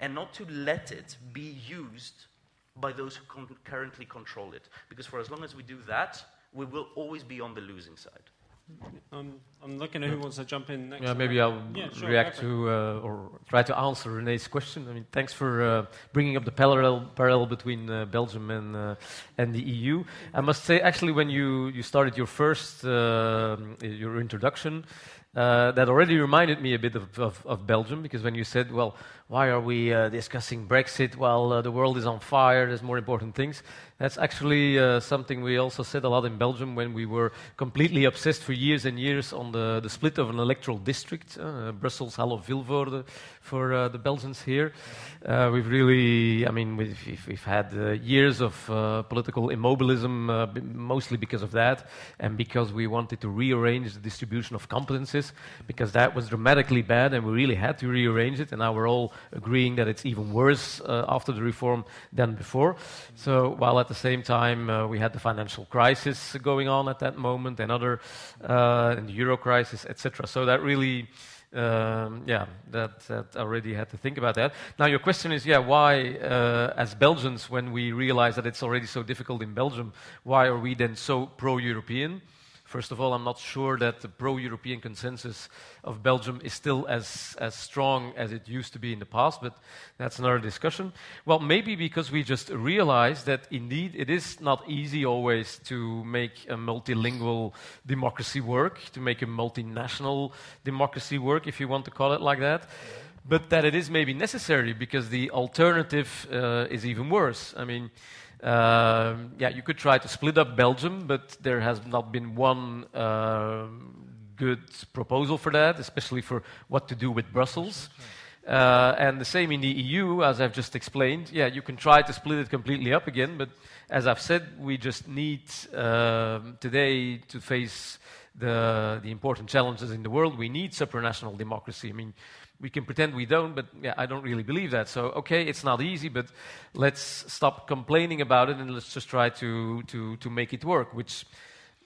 and not to let it be used by those who con- currently control it. Because for as long as we do that, we will always be on the losing side. Um, I'm looking at who wants to jump in next. Yeah, maybe. I'll Yeah, sure, react go for it. to uh, or try to answer René's question. I mean, thanks for uh, bringing up the parallel parallel between uh, Belgium and uh, and the EU. I must say, actually, when you you started your first um your introduction. Uh, that already reminded me a bit of, of, of Belgium because when you said, well, why are we uh, discussing Brexit while uh, the world is on fire? There's more important things. That's actually uh, something we also said a lot in Belgium when we were completely obsessed for years and years on the, the split of an electoral district, uh, Brussels, Halle, Vilvoorde, for uh, the Belgians here. We've really, I mean, we've, we've, had years of political immobilism, mostly because of that, and because we wanted to rearrange the distribution of competences, because that was dramatically bad, and we really had to rearrange it, and now we're all agreeing that it's even worse uh, after the reform than before. So, while at the same time uh, we had the financial crisis going on at that moment, and other, uh, and the euro crisis, etc. So that really um, yeah, that, that already had to think about that. Now, your question is, yeah, why, uh, as Belgians, when we realize that it's already so difficult in Belgium, why are we then so pro European? First of all, I'm not sure that the pro European consensus of Belgium is still as, as strong as it used to be in the past, but that's another discussion. Well, maybe because we just realized that indeed it is not easy always to make a multilingual democracy work, to make a multinational democracy work, if you want to call it like that. But that it is maybe necessary because the alternative uh, is even worse. I mean, yeah, you could try to split up Belgium, but there has not been one uh, good proposal for that, especially for what to do with Brussels. Uh, and the same in the EU, as I've just explained. Yeah, you can try to split it completely up again, but as I've said, we just need uh, today to face the, the important challenges in the world. We need supranational democracy. I mean, we can pretend we don't, but yeah, I don't really believe that. So, okay, it's not easy, but let's stop complaining about it and let's just try to, to, to make it work, which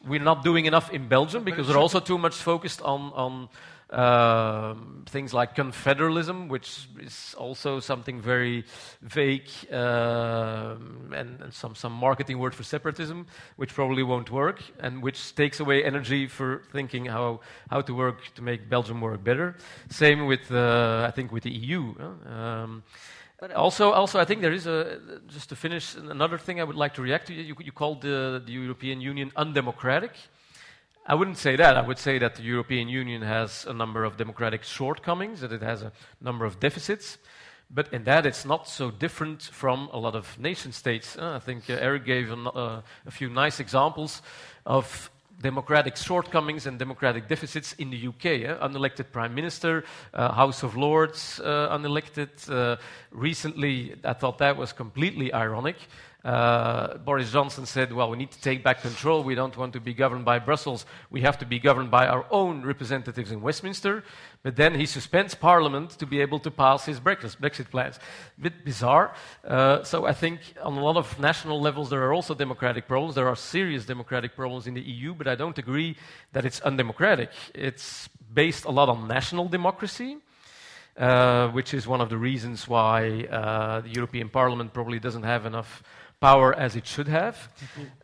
we're not doing enough in Belgium because we're also too much focused on, on um, things like confederalism, which is also something very vague um, and, and, some, some marketing word for separatism, which probably won't work and which takes away energy for thinking how, how to work to make Belgium work better. Same with, uh, I think, with the EU. Um, but also, also, I think there is a just to finish another thing I would like to react to. You, you called the, the European Union undemocratic. I wouldn't say that. I would say that the European Union has a number of democratic shortcomings, that it has a number of deficits. But in that, it's not so different from a lot of nation states. Uh, I think uh, Erik gave a, uh, a, few nice examples of democratic shortcomings and democratic deficits in the UK. Eh? Unelected Prime Minister, uh, House of Lords uh, unelected. Uh, recently, I thought that was completely ironic. Uh, Boris Johnson said, well, we need to take back control. We don't want to be governed by Brussels. We have to be governed by our own representatives in Westminster. But then he suspends Parliament to be able to pass his Brexit plans. A bit bizarre. Uh, so I think on a lot of national levels there are also democratic problems. There are serious democratic problems in the EU, but I don't agree that it's undemocratic. It's based a lot on national democracy. Uh, which is one of the reasons why uh, the European Parliament probably doesn't have enough power as it should have,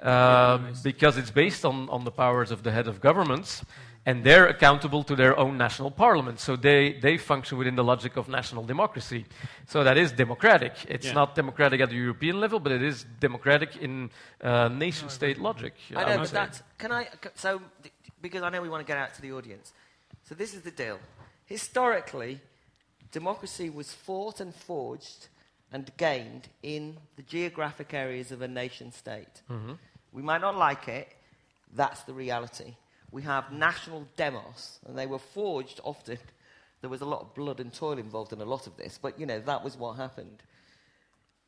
uh, because it's based on, on the powers of the head of governments, and they're accountable to their own national parliament. So they, they function within the logic of national democracy. So that is democratic. It's yeah. not democratic at the European level, but it is democratic in uh, nation state logic. I know, I but that's. Can I. So, because I know we want to get out to the audience. So this is the deal. Historically, democracy was fought and forged and gained in the geographic areas of a nation state. Mm-hmm. We might not like it, that's the reality. We have national demos, and they were forged often. There was a lot of blood and toil involved in a lot of this, but you know, that was what happened.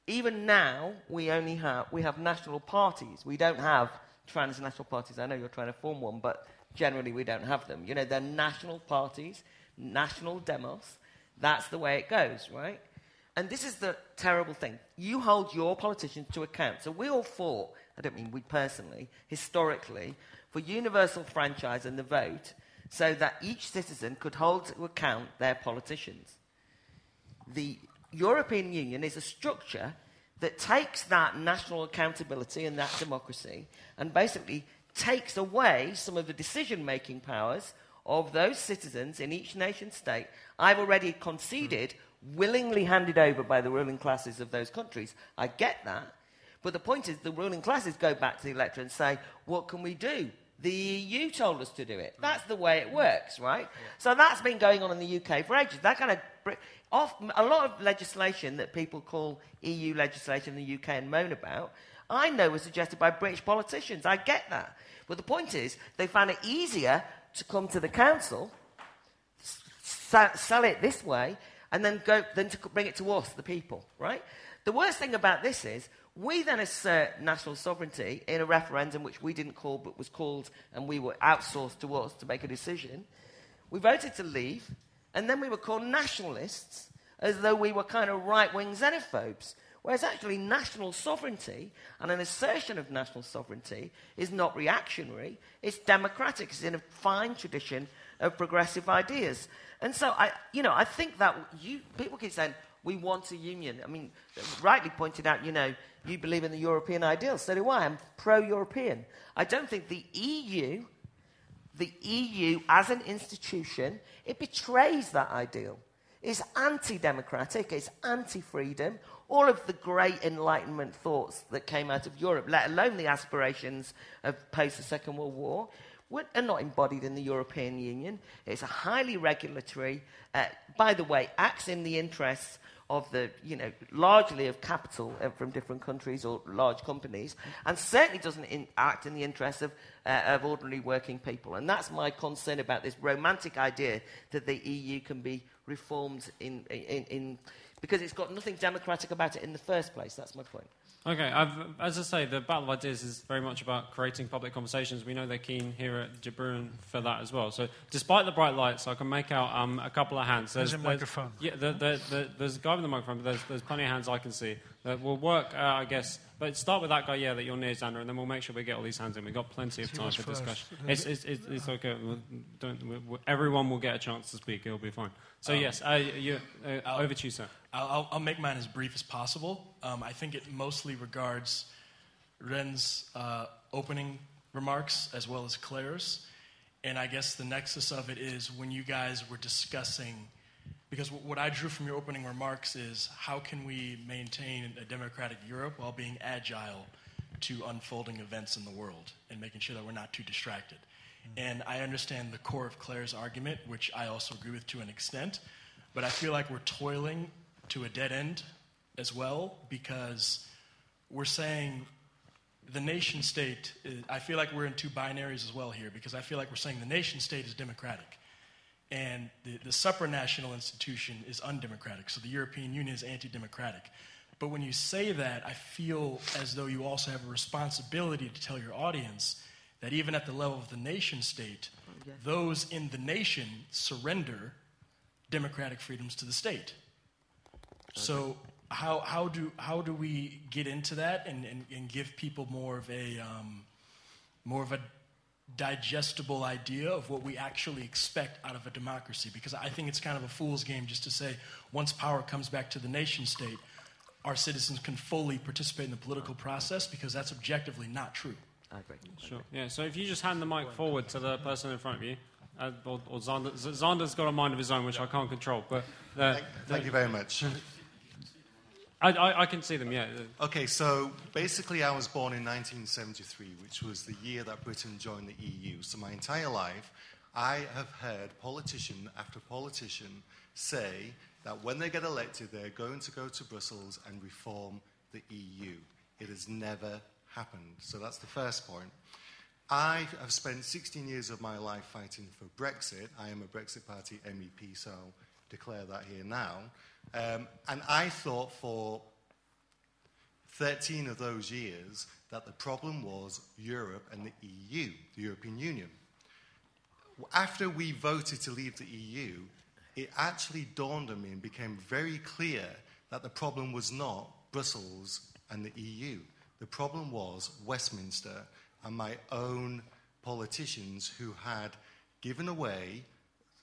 Even now, we only have, we have national parties. We don't have transnational parties. I know you're trying to form one, but generally we don't have them. You know, they're national parties, national demos. That's the way it goes, right? And this is the terrible thing. You hold your politicians to account. So we all fought, I don't mean we personally, historically, for universal franchise and the vote so that each citizen could hold to account their politicians. The European Union is a structure that takes that national accountability and that democracy and basically takes away some of the decision making powers of those citizens in each nation state. I've already conceded willingly handed over by the ruling classes of those countries. I get that. But the point is, the ruling classes go back to the electorate and say, What can we do? The EU told us to do it. That's the way it works, right? Yeah. So that's been going on in the UK for ages. That kind of. Off, a lot of legislation that people call EU legislation in the UK and moan about, I know was suggested by British politicians. I get that. But the point is, they found it easier to come to the council, sell it this way, and then go then to bring it to us, the people, right? The worst thing about this is we then assert national sovereignty in a referendum which we didn't call but was called and we were outsourced to us to make a decision. We voted to leave, and then we were called nationalists as though we were kind of right wing xenophobes. Whereas actually, national sovereignty and an assertion of national sovereignty is not reactionary, it's democratic, it's in a fine tradition of progressive ideas. And so, I, you know, I think that you, people keep saying, we want a union. I mean, rightly pointed out, you know, you believe in the European ideal. So do I. I'm pro European. I don't think the EU the EU as an institution, it betrays that ideal. It's anti democratic, it's anti freedom. All of the great Enlightenment thoughts that came out of Europe, let alone the aspirations of post the Second World War, are not embodied in the European Union. It's a highly regulatory, uh, by the way, acts in the interests of the, you know, largely of capital uh, from different countries or large companies, and certainly doesn't in, act in the interests of, uh, of ordinary working people. And that's my concern about this romantic idea that the EU can be reformed in, in, in because it's got nothing democratic about it in the first place. That's my point. Okay, I've, as I say, the Battle of Ideas is very much about creating public conversations. We know they're keen here at De Buren for that as well. So, despite the bright lights, I can make out um, a couple of hands. There's, there's a microphone. Yeah, the, the, the, there's a guy with the microphone, but there's, there's plenty of hands I can see that will work, uh, I guess. But start with that guy, yeah, that you're near, Xander, and then we'll make sure we get all these hands in. We've got plenty of time for discussion. It's, it's, it's, it's okay. everyone will get a chance to speak. It'll be fine. So, um, yes, uh, you, uh, over to you, sir. I'll, I'll, make mine as brief as possible. Um, I think it mostly regards René's uh, opening remarks as well as Claire's. And I guess the nexus of it is when you guys were discussing because what I drew from your opening remarks is how can we maintain a democratic Europe while being agile to unfolding events in the world and making sure that we're not too distracted. Mm-hmm. And I understand the core of Claire's argument, which I also agree with to an extent, but I feel like we're toiling to a dead end as well because we're saying the nation state, is, I feel like we're in two binaries as well here because I feel like we're saying the nation state is democratic and the, the supranational institution is undemocratic. So the European Union is anti democratic. But when you say that, I feel as though you also have a responsibility to tell your audience that even at the level of the nation state, those in the nation surrender democratic freedoms to the state. So, how, how, do, how do we get into that and, and, and give people more of a, um, more of a digestible idea of what we actually expect out of a democracy. Because I think it's kind of a fool's game just to say once power comes back to the nation state, our citizens can fully participate in the political process because that's objectively not true. I agree. Sure. Yeah. So if you just hand the mic forward to the person in front of you, uh, or, or Xander, Xander's got a mind of his own, which I can't control. But uh, thank, thank you very much. I, I, I, can see them, yeah. Okay, so basically, I was born in 1973, which was the year that Britain joined the EU. So, my entire life, I have heard politician after politician say that when they get elected, they're going to go to Brussels and reform the EU. It has never happened. So, that's the first point. I have spent 16 years of my life fighting for Brexit. I am a Brexit Party MEP, so I'll declare that here now. Um, and I thought for 13 of those years that the problem was Europe and the EU, the European Union. After we voted to leave the EU, it actually dawned on me and became very clear that the problem was not Brussels and the EU. The problem was Westminster and my own politicians who had given away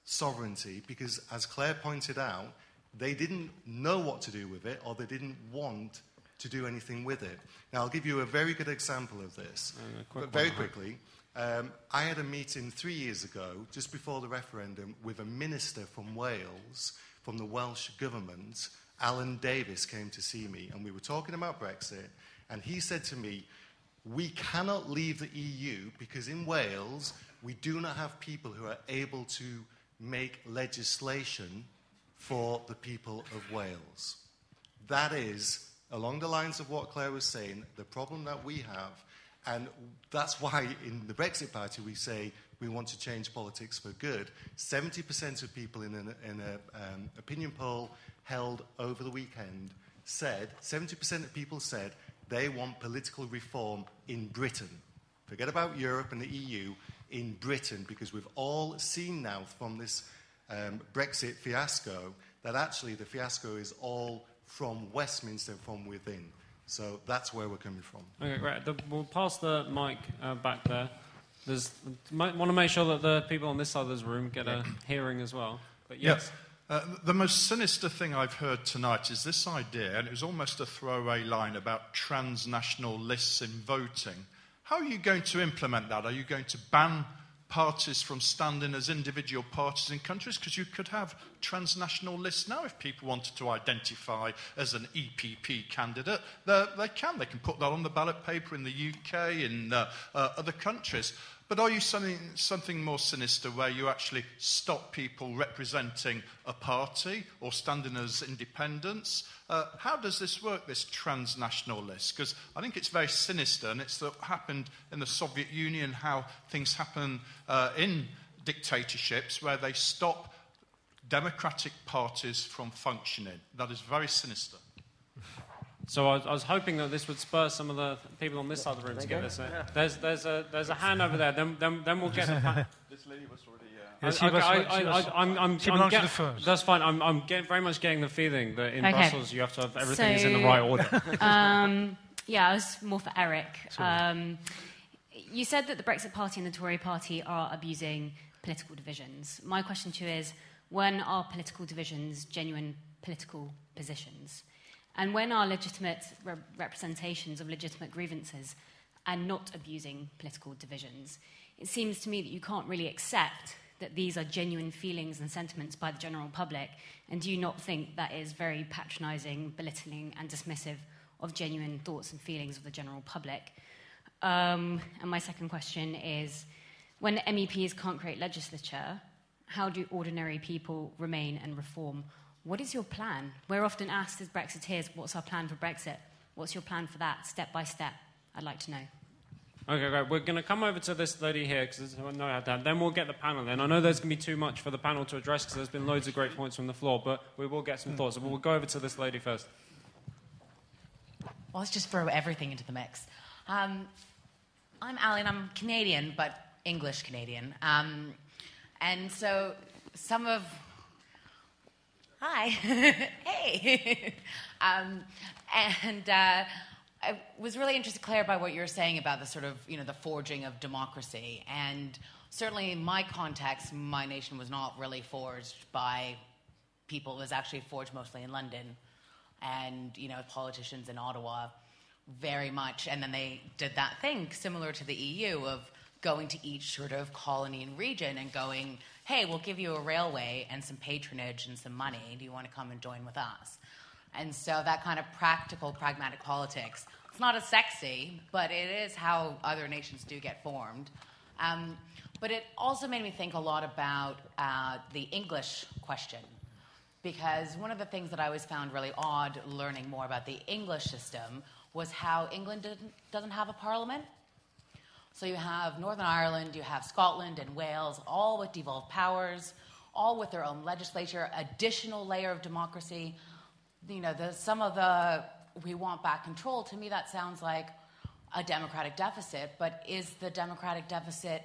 sovereignty because, as Claire pointed out, they didn't know what to do with it or they didn't want to do anything with it. Now, I'll give you a very good example of this. Uh, quick very quickly, um, I had a meeting three years ago, just before the referendum, with a minister from Wales, from the Welsh government. Alun Davies came to see me, and we were talking about Brexit. And he said to me, We cannot leave the EU because in Wales, we do not have people who are able to make legislation for the people of Wales. That is, along the lines of what Claire was saying, the problem that we have. And that's why in the Brexit Party we say we want to change politics for good. 70% of people in an in a, um, opinion poll held over the weekend said, 70% of people said they want political reform in Britain. Forget about Europe and the EU, in Britain, because we've all seen now from this um, Brexit fiasco, that actually the fiasco is all from Westminster, from within. So that's where we're coming from. Okay, great. The, we'll pass the mic uh, back there. There's want to make sure that the people on this side of this room get a hearing as well. But yes. Yeah. Uh, the most sinister thing I've heard tonight is this idea, and it was almost a throwaway line about transnational lists in voting. How are you going to implement that? Are you going to ban parties from standing as individual parties in countries? Because you could have transnational lists now if people wanted to identify as an EPP candidate. They can. They can put that on the ballot paper in the UK, in uh, uh, other countries. But are you something, something more sinister where you actually stop people representing a party or standing as independents? Uh, how does this work, this transnational list? Because I think it's very sinister, and it's what happened in the Soviet Union, how things happen uh, in dictatorships where they stop democratic parties from functioning. That is very sinister. So I was, I was, hoping that this would spur some of the people on this side of the room to get this. Uh, there's, there's, a, there's a hand over there. Then, then, then we'll get. A this lady was already. Uh, yeah, she was, I'm, I'm, she I'm get, first. That's fine. I'm, I'm get, very much getting the feeling that in okay. Brussels you have to have everything so, is in the right order. um, yeah, I was more for Erik. Um, you said that the Brexit Party and the Tory Party are abusing political divisions. My question to you is: When are political divisions genuine political positions? And when our legitimate re- representations of legitimate grievances are not abusing political divisions, it seems to me that you can't really accept that these are genuine feelings and sentiments by the general public. And do you not think that is very patronising, belittling, and dismissive of genuine thoughts and feelings of the general public? Um, and my second question is when MEPs can't create legislature, how do ordinary people remain and reform what is your plan? We're often asked as Brexiteers, what's our plan for Brexit? What's your plan for that, step by step? I'd like to know. Okay, great. We're going to come over to this lady here because no how to Then we'll get the panel in. I know there's going to be too much for the panel to address because there's been loads of great points from the floor, but we will get some thoughts. So we'll go over to this lady first. Well, let's just throw everything into the mix. Um, I'm Alan. I'm Canadian, but English Canadian. Um, and so some of hi, hey. um, and uh, I was really interested Claire, by what you were saying about the sort of, you know, the forging of democracy. And certainly in my context, my nation was not really forged by people. It was actually forged mostly in London and, you know, politicians in Ottawa very much. And then they did that thing similar to the EU of going to each sort of colony and region and going, hey, we'll give you a railway and some patronage and some money. Do you want to come and join with us? And so that kind of practical, pragmatic politics, it's not as sexy, but it is how other nations do get formed. Um, but it also made me think a lot about uh, the English question. Because one of the things that I always found really odd learning more about the English system was how England doesn't have a parliament. So you have Northern Ireland, you have Scotland and Wales, all with devolved powers, all with their own legislature, additional layer of democracy. You know, the, some of the we want back control, to me that sounds like a democratic deficit, but is the democratic deficit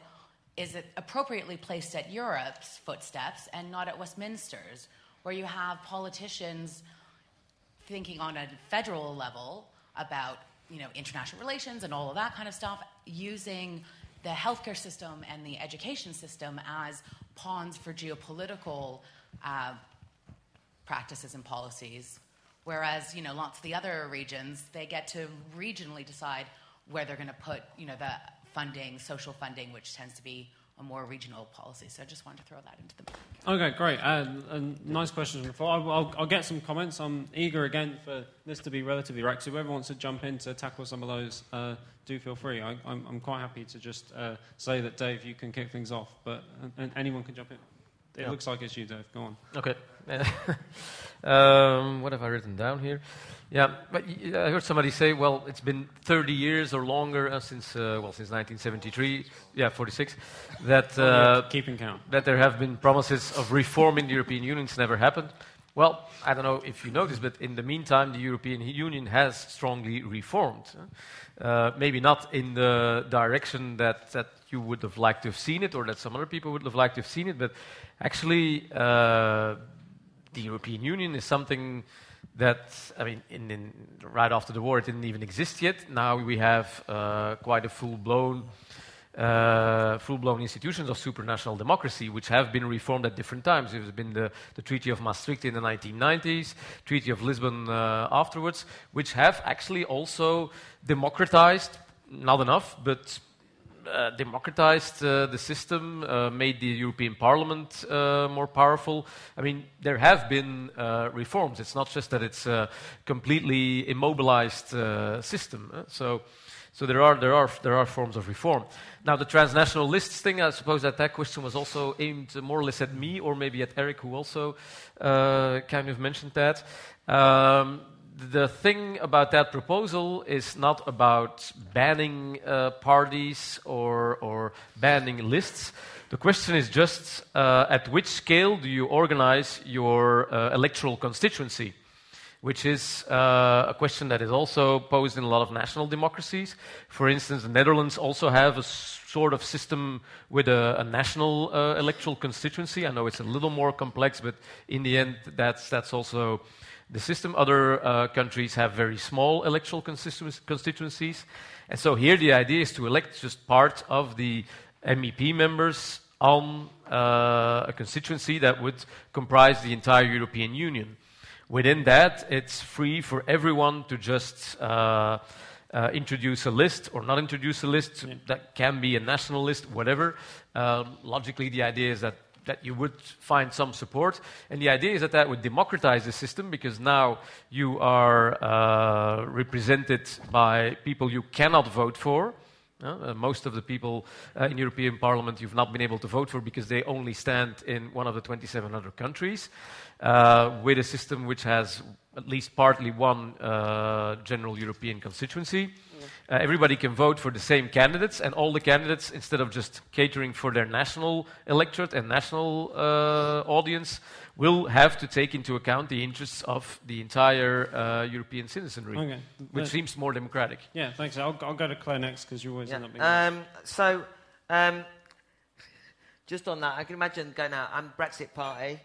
is it appropriately placed at Europe's footsteps and not at Westminster's, where you have politicians thinking on a federal level about you know international relations and all of that kind of stuff, using the healthcare system and the education system as pawns for geopolitical uh, practices and policies. Whereas, you know, lots of the other regions, they get to regionally decide where they're going to put, you know, the funding, social funding, which tends to be a more regional policy. So I just wanted to throw that into the mix. Okay, great. Uh, nice questions before. I'll, I'll, I'll, get some comments. I'm eager again for this to be relatively right. So whoever wants to jump in to tackle some of those, uh, do feel free. I, am quite happy to just uh, say that, Dave, you can kick things off, but uh, anyone can jump in. It yeah. looks like it's you, Dave. Go on. Okay. um, what have I written down here? Yeah, but I heard somebody say, well, it's been 30 years or longer uh, since, uh, well, since 1973, yeah, 46, that, uh, keeping count. that there have been promises of reform in the European Union. It's never happened. Well, I don't know if you noticed, but in the meantime, the European Union has strongly reformed. Uh, maybe not in the direction that, that you would have liked to have seen it or that some other people would have liked to have seen it, but actually, uh, the European Union is something that, I mean, in, in, right after the war, it didn't even exist yet. Now we have uh, quite a full-blown, uh, full-blown institutions of supranational democracy, which have been reformed at different times. There's been the, the Treaty of Maastricht in the 1990s, Treaty of Lisbon uh, afterwards, which have actually also democratized, not enough, but uh, democratized uh, the system, uh, made the European Parliament uh, more powerful. I mean, there have been uh, reforms. It's not just that it's a completely immobilized uh, system. so, so there are, there, are, there are forms of reform. Now, the transnational lists thing, I suppose that that question was also aimed more or less at me, or maybe at Erik, who also kind of mentioned that. Um, the thing about that proposal is not about banning uh, parties or, or banning lists. The question is just uh, at which scale do you organize your uh, electoral constituency? Which is uh, a question that is also posed in a lot of national democracies. For instance, the Netherlands also have a sort of system with a, a national uh, electoral constituency. I know it's a little more complex, but in the end, that's, that's also the system. Other uh, countries have very small electoral constituencies. And so here the idea is to elect just part of the MEP members on uh, a constituency that would comprise the entire European Union. Within that, it's free for everyone to just uh, uh, introduce a list or not introduce a list. Yeah. That can be a national list, whatever. Um, logically, the idea is that that you would find some support. And the idea is that that would democratize the system because now you are uh, represented by people you cannot vote for. Uh, most of the people uh, in European Parliament you've not been able to vote for because they only stand in one of the 27 other countries, uh, with a system which has at least partly one uh, general European constituency. Uh, everybody can vote for the same candidates, and all the candidates, instead of just catering for their national electorate and national uh, audience, will have to take into account the interests of the entire uh, European citizenry, okay. which seems more democratic. Yeah, thanks. I'll, I'll go to Claire next because you always yeah. end up being. Um, so, um, just on that, I can imagine going out. I'm Brexit Party.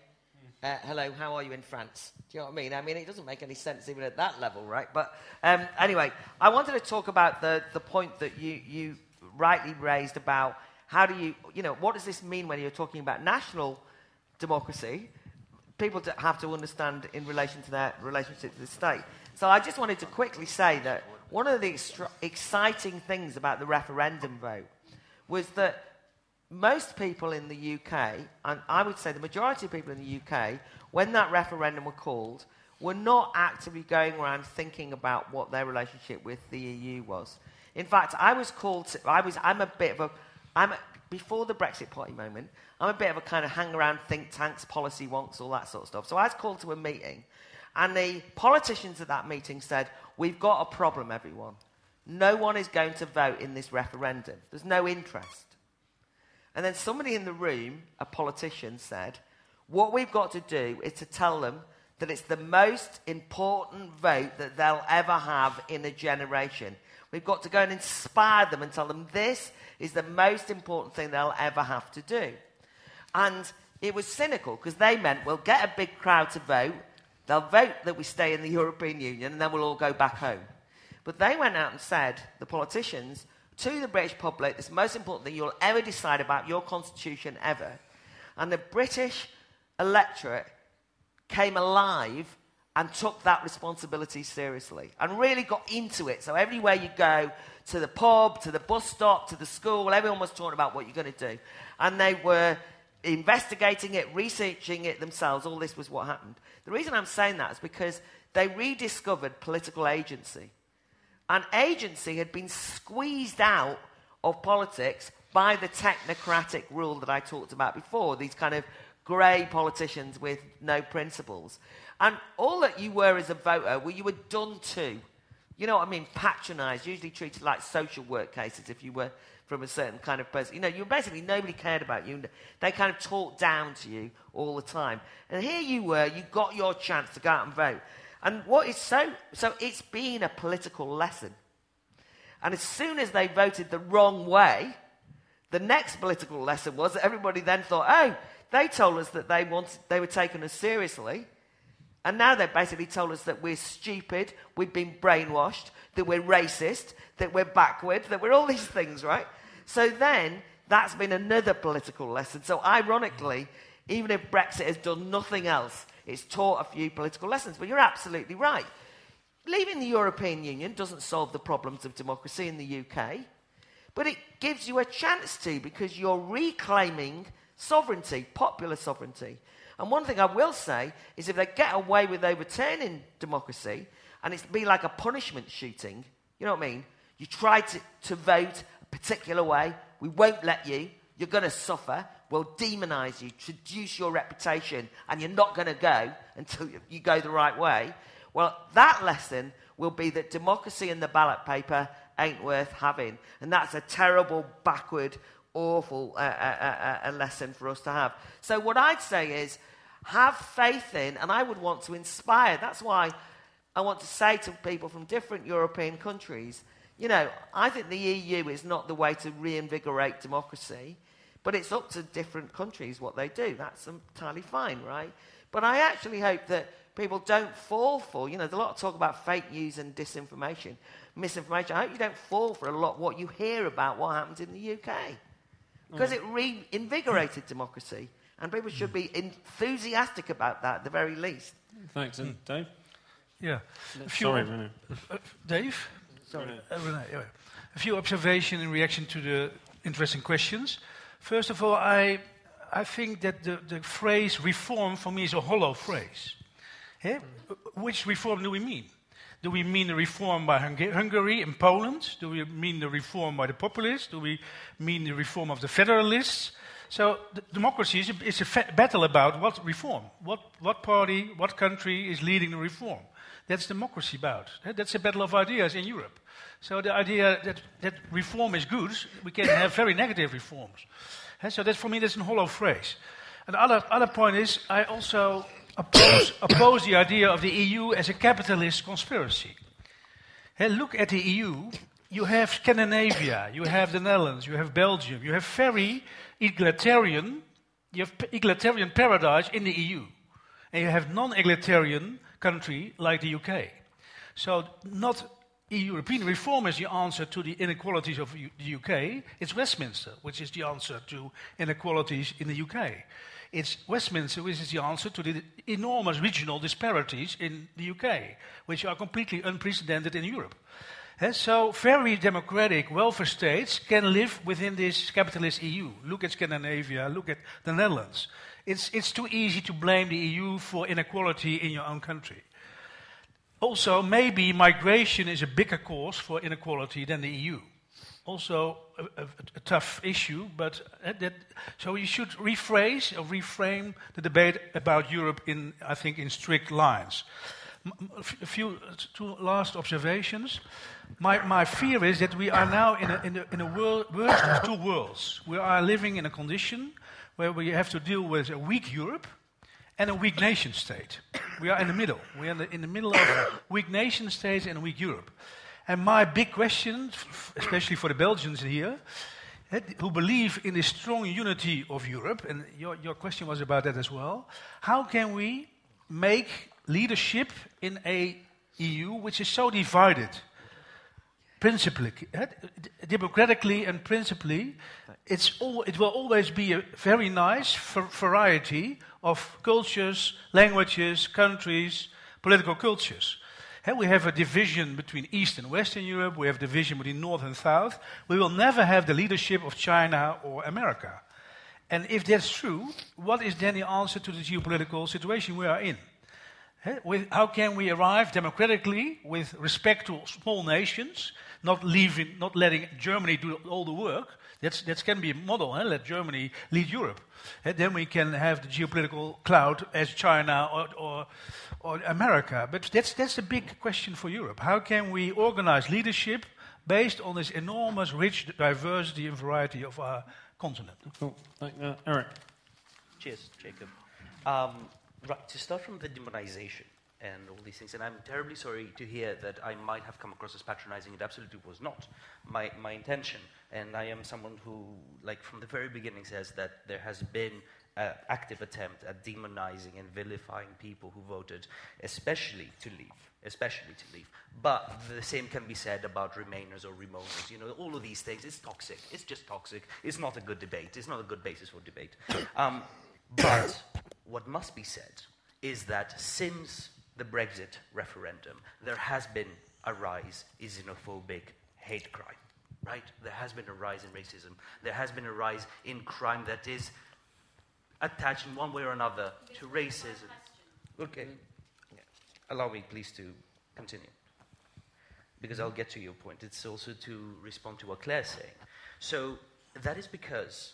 Uh, hello, how are you in France? Do you know what I mean? I mean, it doesn't make any sense even at that level, right? But um, anyway, I wanted to talk about the, the point that you, you rightly raised about how do you, you know, what does this mean when you're talking about national democracy? People have to understand in relation to their relationship to the state. So I just wanted to quickly say that one of the extra- exciting things about the referendum vote was that most people in the UK, and I would say the majority of people in the UK, when that referendum was called, were not actively going around thinking about what their relationship with the EU was. In fact, I was called. To, I was. I'm a bit of a. I'm a, before the Brexit Party moment. I'm a bit of a kind of hang around think tanks, policy wonks, all that sort of stuff. So I was called to a meeting, and the politicians at that meeting said, "We've got a problem, everyone. No one is going to vote in this referendum. There's no interest." And then somebody in the room, a politician, said, What we've got to do is to tell them that it's the most important vote that they'll ever have in a generation. We've got to go and inspire them and tell them this is the most important thing they'll ever have to do. And it was cynical because they meant we'll get a big crowd to vote, they'll vote that we stay in the European Union, and then we'll all go back home. But they went out and said, the politicians, to the British public the most important thing you'll ever decide about your constitution ever. And the British electorate came alive and took that responsibility seriously and really got into it. So everywhere you go, to the pub, to the bus stop, to the school, everyone was talking about what you're going to do. And they were investigating it, researching it themselves. All this was what happened. The reason I'm saying that is because they rediscovered political agency. And agency had been squeezed out of politics by the technocratic rule that I talked about before, these kind of grey politicians with no principles. And all that you were as a voter, well, you were done to. You know what I mean? Patronised, usually treated like social work cases if you were from a certain kind of person. You know, you basically, nobody cared about you. They kind of talked down to you all the time. And here you were, you got your chance to go out and vote. And what is so, so it's been a political lesson. And as soon as they voted the wrong way, the next political lesson was that everybody then thought, oh, they told us that they, wanted, they were taking us seriously. And now they've basically told us that we're stupid, we've been brainwashed, that we're racist, that we're backward, that we're all these things, right? So then that's been another political lesson. So ironically, even if Brexit has done nothing else, it's taught a few political lessons. But you're absolutely right. Leaving the European Union doesn't solve the problems of democracy in the UK. But it gives you a chance to because you're reclaiming sovereignty, popular sovereignty. And one thing I will say is if they get away with overturning democracy and it's be like a punishment shooting, you know what I mean? You try to, to vote a particular way, we won't let you, you're going to suffer, we'll demonize you, traduce your reputation, and you're not going to go until you, go the right way. Well, that lesson will be that democracy in the ballot paper ain't worth having. And that's a terrible, backward, awful uh, uh, uh, uh lesson for us to have. So, what I'd say is have faith in, and I would want to inspire. That's why I want to say to people from different European countries, you know, I think the EU is not the way to reinvigorate democracy, but it's up to different countries what they do. That's entirely fine, right? But I actually hope that people don't fall for, you know, there's a lot of talk about fake news and disinformation, misinformation. I hope you don't fall for a lot what you hear about what happens in the UK. Because it reinvigorated democracy. And people should be enthusiastic about that at the very least. Thanks. And Dave? Yeah. A few Sorry, René. Uh, Dave? Sorry. Uh, René, yeah. A few observations in reaction to the interesting questions. First of all, I, I think that the, the phrase reform for me is a hollow phrase. Eh? Which reform do we mean? Do we mean the reform by Hung- Hungary and Poland? Do we mean the reform by the populists? Do we mean the reform of the federalists? So democracy is a, is a battle about what reform, what, what party, what country is leading the reform. That's democracy about. That's a battle of ideas in Europe. So the idea that, that reform is good, we can have very negative reforms. Eh? So that for me, that's a hollow phrase. And the other, other point is, I also oppose, oppose the idea of the EU as a capitalist conspiracy. Look at the EU. You have Scandinavia, you have the Netherlands, you have Belgium, you have very egalitarian, you have egalitarian paradise in the EU, and you have non-egalitarian country like the UK. So not European reform is the answer to the inequalities of the UK. It's Westminster, which is the answer to inequalities in the UK. It's Westminster which is the answer to the enormous regional disparities in the UK, which are completely unprecedented in Europe. And so, very democratic welfare states can live within this capitalist EU. Look at Scandinavia, look at the Netherlands. It's, it's too easy to blame the EU for inequality in your own country. Also, maybe migration is a bigger cause for inequality than the EU also a, a, a tough issue, but uh, that, so you should rephrase or reframe the debate about Europe in, I think, in strict lines. A few two last observations. My, my fear is that we are now in a, in a, in a world, worst of two worlds. We are living in a condition where we have to deal with a weak Europe and a weak nation state. We are in the middle. We are in the, middle of weak nation state and weak Europe. And my big question, especially for the Belgians here, eh, who believe in the strong unity of Europe, and your, your question was about that as well, how can we make leadership in a EU which is so divided? Principally, eh, democratically and principally, it's all, it will always be a very nice variety of cultures, languages, countries, political cultures we have a division between East and Western Europe, we have a division between North and South. We will never have the leadership of China or America. And if that's true, what is then the answer to the geopolitical situation we are in? With, how can we arrive democratically with respect to small nations, not, leaving, not letting Germany do all the work? That's, that can be a model, let Germany lead Europe. And then we can have the geopolitical cloud as China or, or or America. But that's, that's a big question for Europe. How can we organize leadership based on this enormous, rich diversity and variety of our continent? Cool. Thank, uh, Erik. Cheers, Jacob. Um, right, to start from the demonization and all these things, and I'm terribly sorry to hear that I might have come across as patronizing. It absolutely was not my, my intention. And I am someone who, like, from the very beginning says that there has been uh, active attempt at demonizing and vilifying people who voted, especially to leave, especially to leave. But the same can be said about Remainers or Remoaners. You know, all of these things. It's toxic. It's just toxic. It's not a good debate. It's not a good basis for debate. Um, but what must be said is that since the Brexit referendum, there has been a rise in xenophobic hate crime right? There has been a rise in racism. There has been a rise in crime that is attached in one way or another to racism. Okay. Yeah. Allow me, please, to continue. Because I'll get to your point. It's also to respond to what Claire's saying. So that is because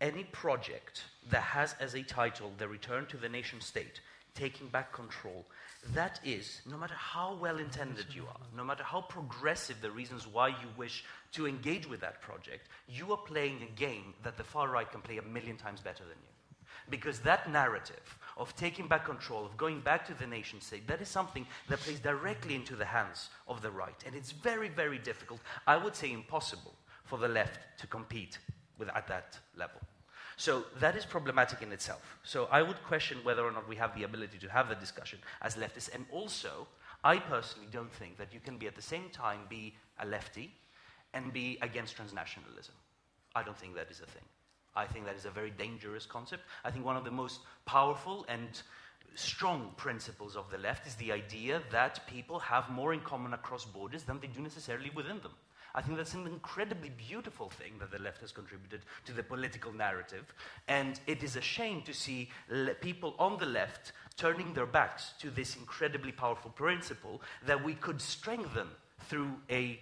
any project that has as a title the return to the nation state, taking back control, that is, no matter how well intended you are, no matter how progressive the reasons why you wish to engage with that project, you are playing a game that the far right can play a million times better than you. Because that narrative of taking back control, of going back to the nation state, that is something that plays directly into the hands of the right. And it's very, very difficult, I would say impossible, for the left to compete with, at that level. So that is problematic in itself. So I would question whether or not we have the ability to have the discussion as leftists. And also, I personally don't think that you can be at the same time be a lefty and be against transnationalism. I don't think that is a thing. I think that is a very dangerous concept. I think one of the most powerful and strong principles of the left is the idea that people have more in common across borders than they do necessarily within them. I think that's an incredibly beautiful thing that the left has contributed to the political narrative. And it is a shame to see le- people on the left turning their backs to this incredibly powerful principle that we could strengthen through a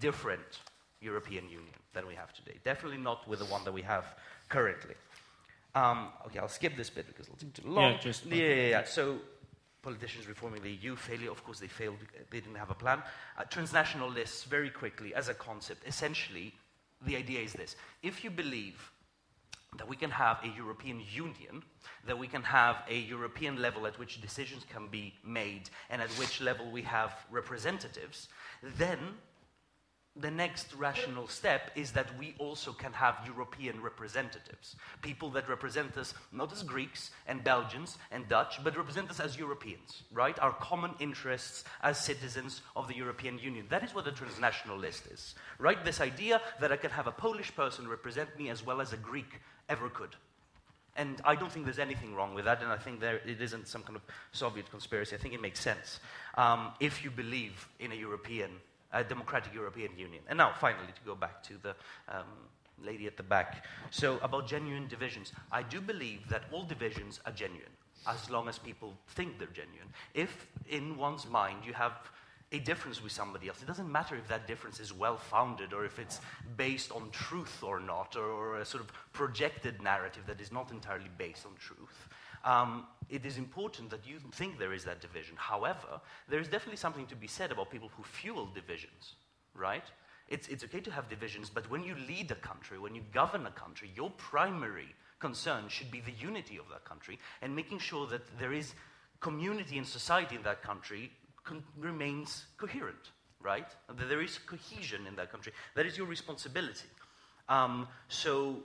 different European Union than we have today. Definitely not with the one that we have currently. Um, okay, I'll skip this bit because it'll take too long. Yeah, just- yeah, yeah, yeah. So politicians reforming the EU, failure, of course, they failed, they didn't have a plan. Uh, transnational lists, very quickly, as a concept, essentially, the idea is this. If you believe that we can have a European Union, that we can have a European level at which decisions can be made and at which level we have representatives, then the next rational step is that we also can have European representatives. People that represent us not as Greeks and Belgians and Dutch, but represent us as Europeans, right? Our common interests as citizens of the European Union. That is what a transnational list is, right? This idea that I can have a Polish person represent me as well as a Greek ever could. And I don't think there's anything wrong with that, and I think there, it isn't some kind of Soviet conspiracy. I think it makes sense um, if you believe in a European, a democratic European Union. And now, finally, to go back to the um, lady at the back. So, about genuine divisions, I do believe that all divisions are genuine, as long as people think they're genuine. If in one's mind you have a difference with somebody else. It doesn't matter if that difference is well founded or if it's based on truth or not, or, or a sort of projected narrative that is not entirely based on truth. Um, it is important that you think there is that division. However, there is definitely something to be said about people who fuel divisions, right? It's, it's okay to have divisions, but when you lead a country, when you govern a country, your primary concern should be the unity of that country and making sure that there is community and society in that country con- remains coherent, right? That there is cohesion in that country. That is your responsibility. Um, so,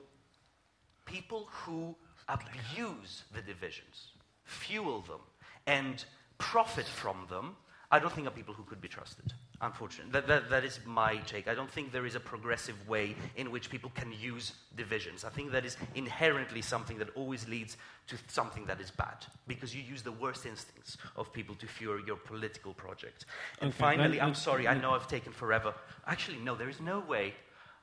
people who abuse the divisions, fuel them, and profit from them, I don't think are people who could be trusted. Unfortunately, that, that, that is my take. I don't think there is a progressive way in which people can use divisions. I think that is inherently something that always leads to something that is bad because you use the worst instincts of people to fuel your political project. And Okay, finally, I'm sorry, I know I've taken forever. Actually, no, there is no way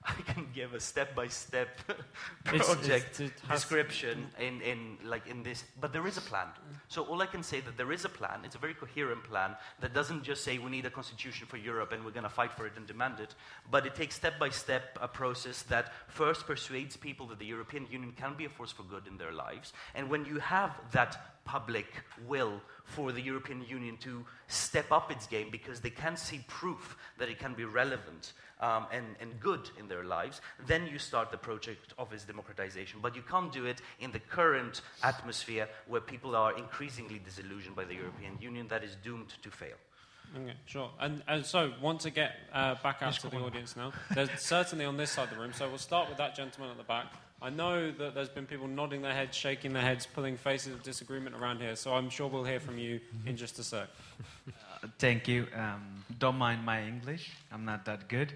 I can give a step-by-step project it's- it has- description in, in like in this, but there is a plan. So all I can say that there is a plan. It's a very coherent plan that doesn't just say we need a constitution for Europe and we're going to fight for it and demand it, but it takes step-by-step a process that first persuades people that the European Union can be a force for good in their lives, and when you have that public will for the European Union to step up its game because they can see proof that it can be relevant um, and, and good in their lives, then you start the project of its democratization. But you can't do it in the current atmosphere where people are increasingly disillusioned by the European Union that is doomed to fail. Okay, sure. And, and so, want to get uh, back out to the audience now. There's certainly on this side of the room. So we'll start with that gentleman at the back. I know that there's been people nodding their heads, shaking their heads, pulling faces of disagreement around here. So I'm sure we'll hear from you in just a sec. Uh, Thank you. Um, don't mind my English. I'm not that good,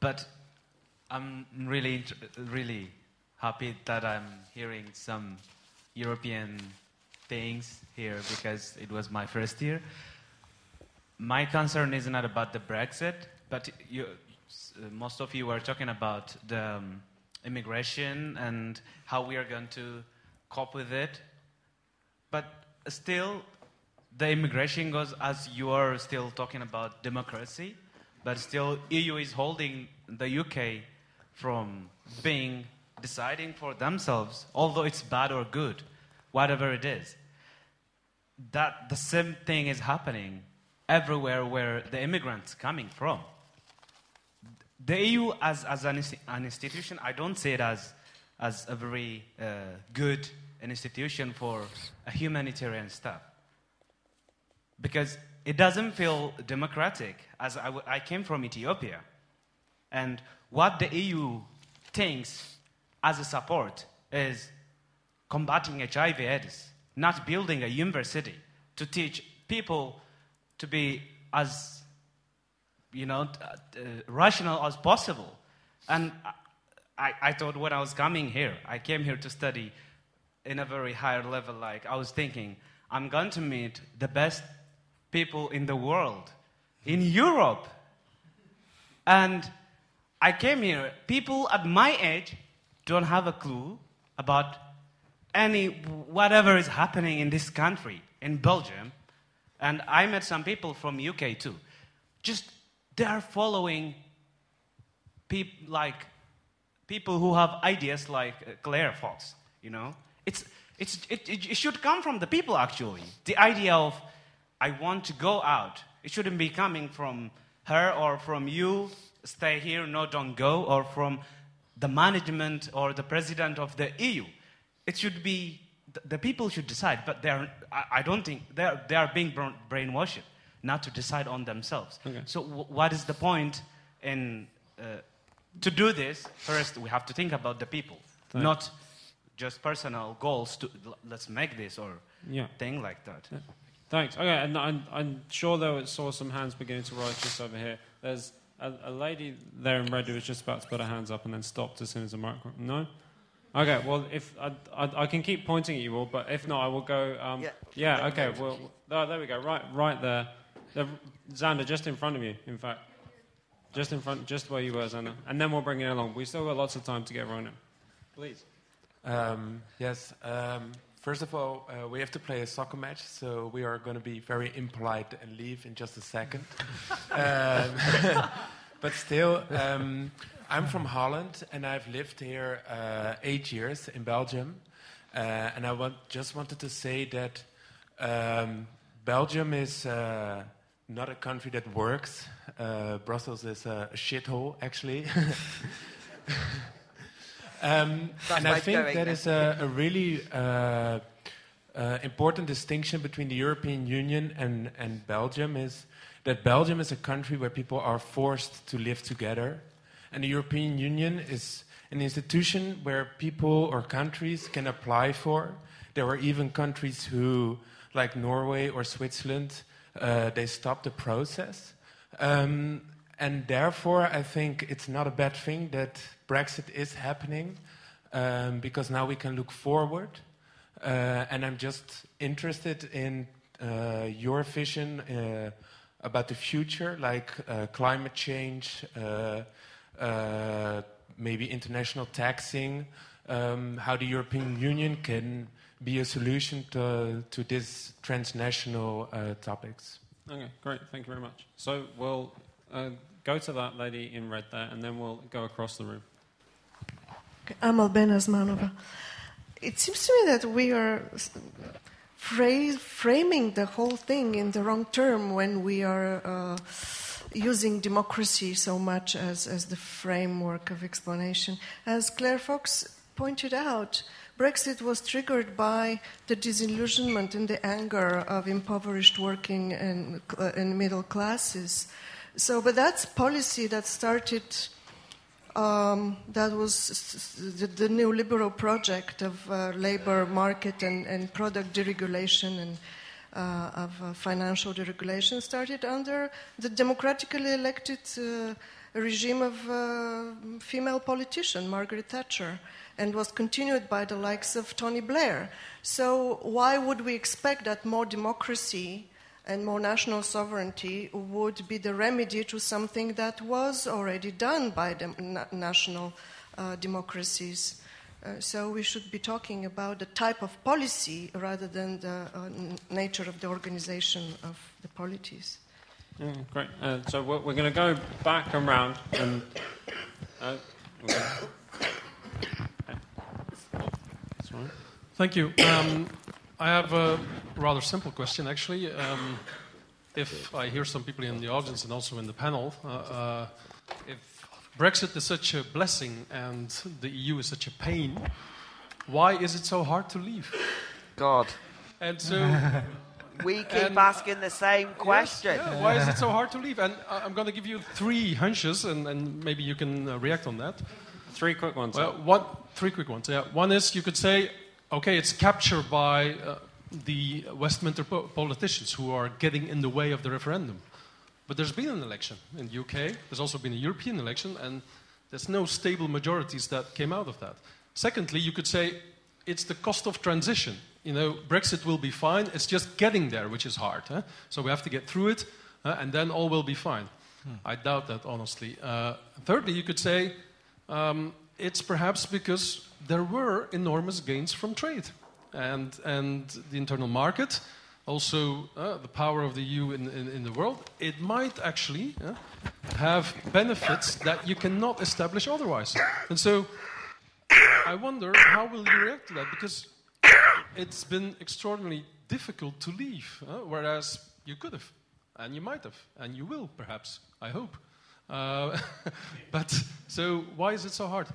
but I'm really, really happy that I'm hearing some European things here because it was my first year. My concern is not about the Brexit, but you, uh, most of you were talking about the um, immigration and how we are going to cope with it. But still, the immigration goes as you are still talking about democracy, but still, EU is holding the UK from being deciding for themselves, although it's bad or good, whatever it is. That the same thing is happening everywhere where the immigrants coming from. The EU as, as an, an institution, I don't see it as, as a very uh, good institution for a humanitarian stuff. Because it doesn't feel democratic, as I, w- I came from Ethiopia. And what the EU thinks as a support is combating HIV AIDS, not building a university to teach people to be as you know, uh, rational as possible. And I, I thought when I was coming here, I came here to study in a very higher level. Like I was thinking, I'm going to meet the best people in the world, in Europe. And I came here, people at my age don't have a clue about any whatever is happening in this country, in Belgium. And I met some people from UK too. Just they are following peop- like people who have ideas like uh, Claire Fox. You know, it's it's it, it, should come from the people actually. The idea of I want to go out. It shouldn't be coming from her or from you. Stay here, no, don't go, or from the management or the president of the EU. It should be the, people should decide, but they're, I, I don't think they're, they are being brainwashed not to decide on themselves. Okay. So, w- what is the point in uh, to do this? First, we have to think about the people, Thanks. not just personal goals. To l- let's make this or Yeah. thing like that. Thanks. Okay, and I'm, I'm sure though it saw some hands beginning to rise just over here. There's a, a lady there in red who was just about to put her hands up and then stopped as soon as the microphone. No. Okay. Well, if I, I, I can keep pointing at you all, but if not, I will go. Um, Yeah. yeah. Okay. Well, oh, there we go. Right. Right there. There. Xander, just in front of you. In fact, just in front, just where you were, Xander. And then we'll bring it along. We've still got lots of time to get around it. Please. Um, yes. Um, first of all, uh, we have to play a soccer match, so we are going to be very impolite and leave in just a second. um, but still, um, I'm from Holland, and I've lived here uh, eight years in Belgium. Uh, and I want, just wanted to say that um, Belgium is uh, not a country that works. Uh, Brussels is a shithole, actually. Um, and I think that is a, a really uh, uh, important distinction between the European Union and, and Belgium is that Belgium is a country where people are forced to live together, and the European Union is an institution where people or countries can apply for. There were even countries who, like Norway or Switzerland, uh, they stop the process. Um, and therefore, I think it's not a bad thing that Brexit is happening um, because now we can look forward. Uh, and I'm just interested in uh, your vision uh, about the future, like uh, climate change, uh, uh, maybe international taxing, um, how the European Union can be a solution to, to these transnational uh, topics. Okay, great. Thank you very much. So we'll uh, go to that lady in red there, and then we'll go across the room. I'm Albena Azmanova. It seems to me that we are fra- framing the whole thing in the wrong term when we are uh, using democracy so much as, as the framework of explanation. As Claire Fox pointed out, Brexit was triggered by the disillusionment and the anger of impoverished working and, uh, and middle classes. So, but that's policy that started um, that was the, the neoliberal project of uh, labor market and, and product deregulation and uh, of uh, financial deregulation started under the democratically elected uh, regime of uh, female politician Margaret Thatcher and was continued by the likes of Tony Blair. So why would we expect that more democracy and more national sovereignty would be the remedy to something that was already done by the na- national uh, democracies. Uh, so we should be talking about the type of policy rather than the uh, nature of the organization of the polities. Yeah, great. Uh, so we're, we're going to go back and round and. Uh, okay. That's all right. Thank you. Um, I have a rather simple question, actually. Um, if I hear some people in the audience and also in the panel, uh, uh, if Brexit is such a blessing and the EU is such a pain, why is it so hard to leave? God. And so. We keep and- asking the same question. Yes, yeah, why is it so hard to leave? And I- I'm going to give you three hunches, and, and maybe you can uh, react on that. Three quick ones. Well, one, three quick ones. Yeah, one is you could say, okay, it's captured by uh, the Westminster po- politicians who are getting in the way of the referendum. But there's been an election in the UK. There's also been a European election, and there's no stable majorities that came out of that. Secondly, you could say it's the cost of transition. You know, Brexit will be fine. It's just getting there, which is hard. So we have to get through it, uh, and then all will be fine. I doubt that, honestly. Uh, thirdly, you could say um, it's perhaps because there were enormous gains from trade and, and the internal market, also uh, the power of the EU in, in, in the world. It might actually uh, have benefits that you cannot establish otherwise. And so I wonder how will you react to that because it's been extraordinarily difficult to leave, uh, whereas you could have, and you might have, and you will perhaps, I hope. Uh, but so why is it so hard?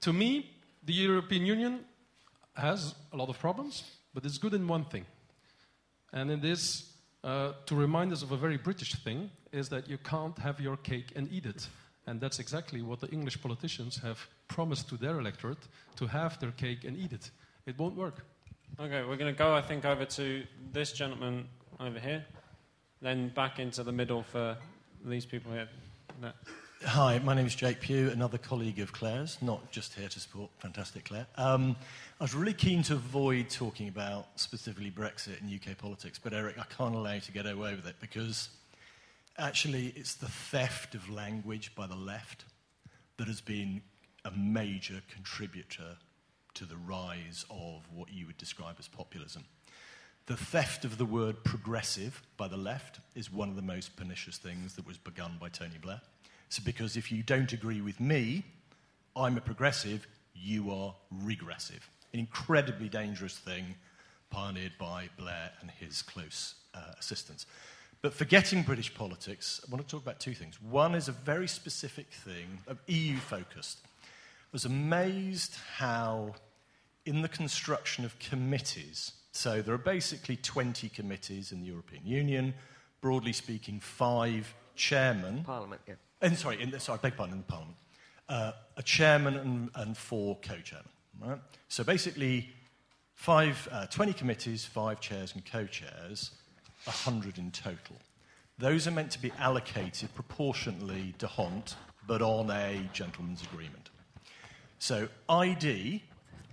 To me, the European Union has a lot of problems, but it's good in one thing. And it is uh, to remind us of a very British thing is that you can't have your cake and eat it. And that's exactly what the English politicians have promised to their electorate to have their cake and eat it. It won't work. Okay, we're going to go, I think, over to this gentleman over here, then back into the middle for these people here. No. Hi, my name is Jake Pugh, another colleague of Claire's, not just here to support fantastic Claire. Um, I was really keen to avoid talking about specifically Brexit and UK politics, but Erik, I can't allow you to get away with it because actually it's the theft of language by the left that has been a major contributor to the rise of what you would describe as populism. The theft of the word progressive by the left is one of the most pernicious things that was begun by Tony Blair. So, because if you don't agree with me, I'm a progressive, you are regressive. An incredibly dangerous thing pioneered by Blair and his close uh, assistants. But forgetting British politics, I want to talk about two things. One is a very specific thing, EU focused. I was amazed how, in the construction of committees, so there are basically 20 committees in the European Union, broadly speaking, five chairmen. Parliament, yeah. And sorry, in sorry, beg pardon, in the Parliament. Uh, a chairman and, and four co-chairmen. Right? So basically, five, uh, 20 committees, five chairs and co-chairs, 100 in total. Those are meant to be allocated proportionately to D'Hondt, but on a gentleman's agreement. So ID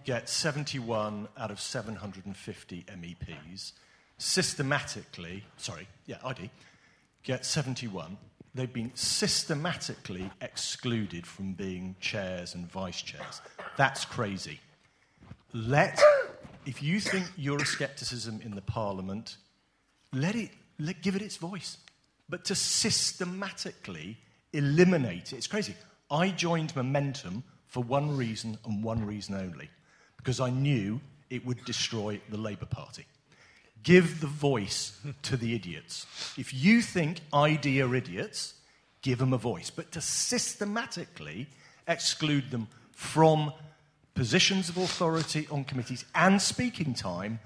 gets 71 out of 750 MEPs. Systematically, sorry, yeah, ID gets 71. They've been systematically excluded from being chairs and vice chairs. That's crazy. Let, if you think you're a Euroscepticism in the Parliament, let it, let, give it its voice. But to systematically eliminate it, it's crazy. I joined Momentum for one reason and one reason only because I knew it would destroy the Labour Party. Give the voice to the idiots. If you think ID are idiots, give them a voice. But to systematically exclude them from positions of authority on committees and speaking time,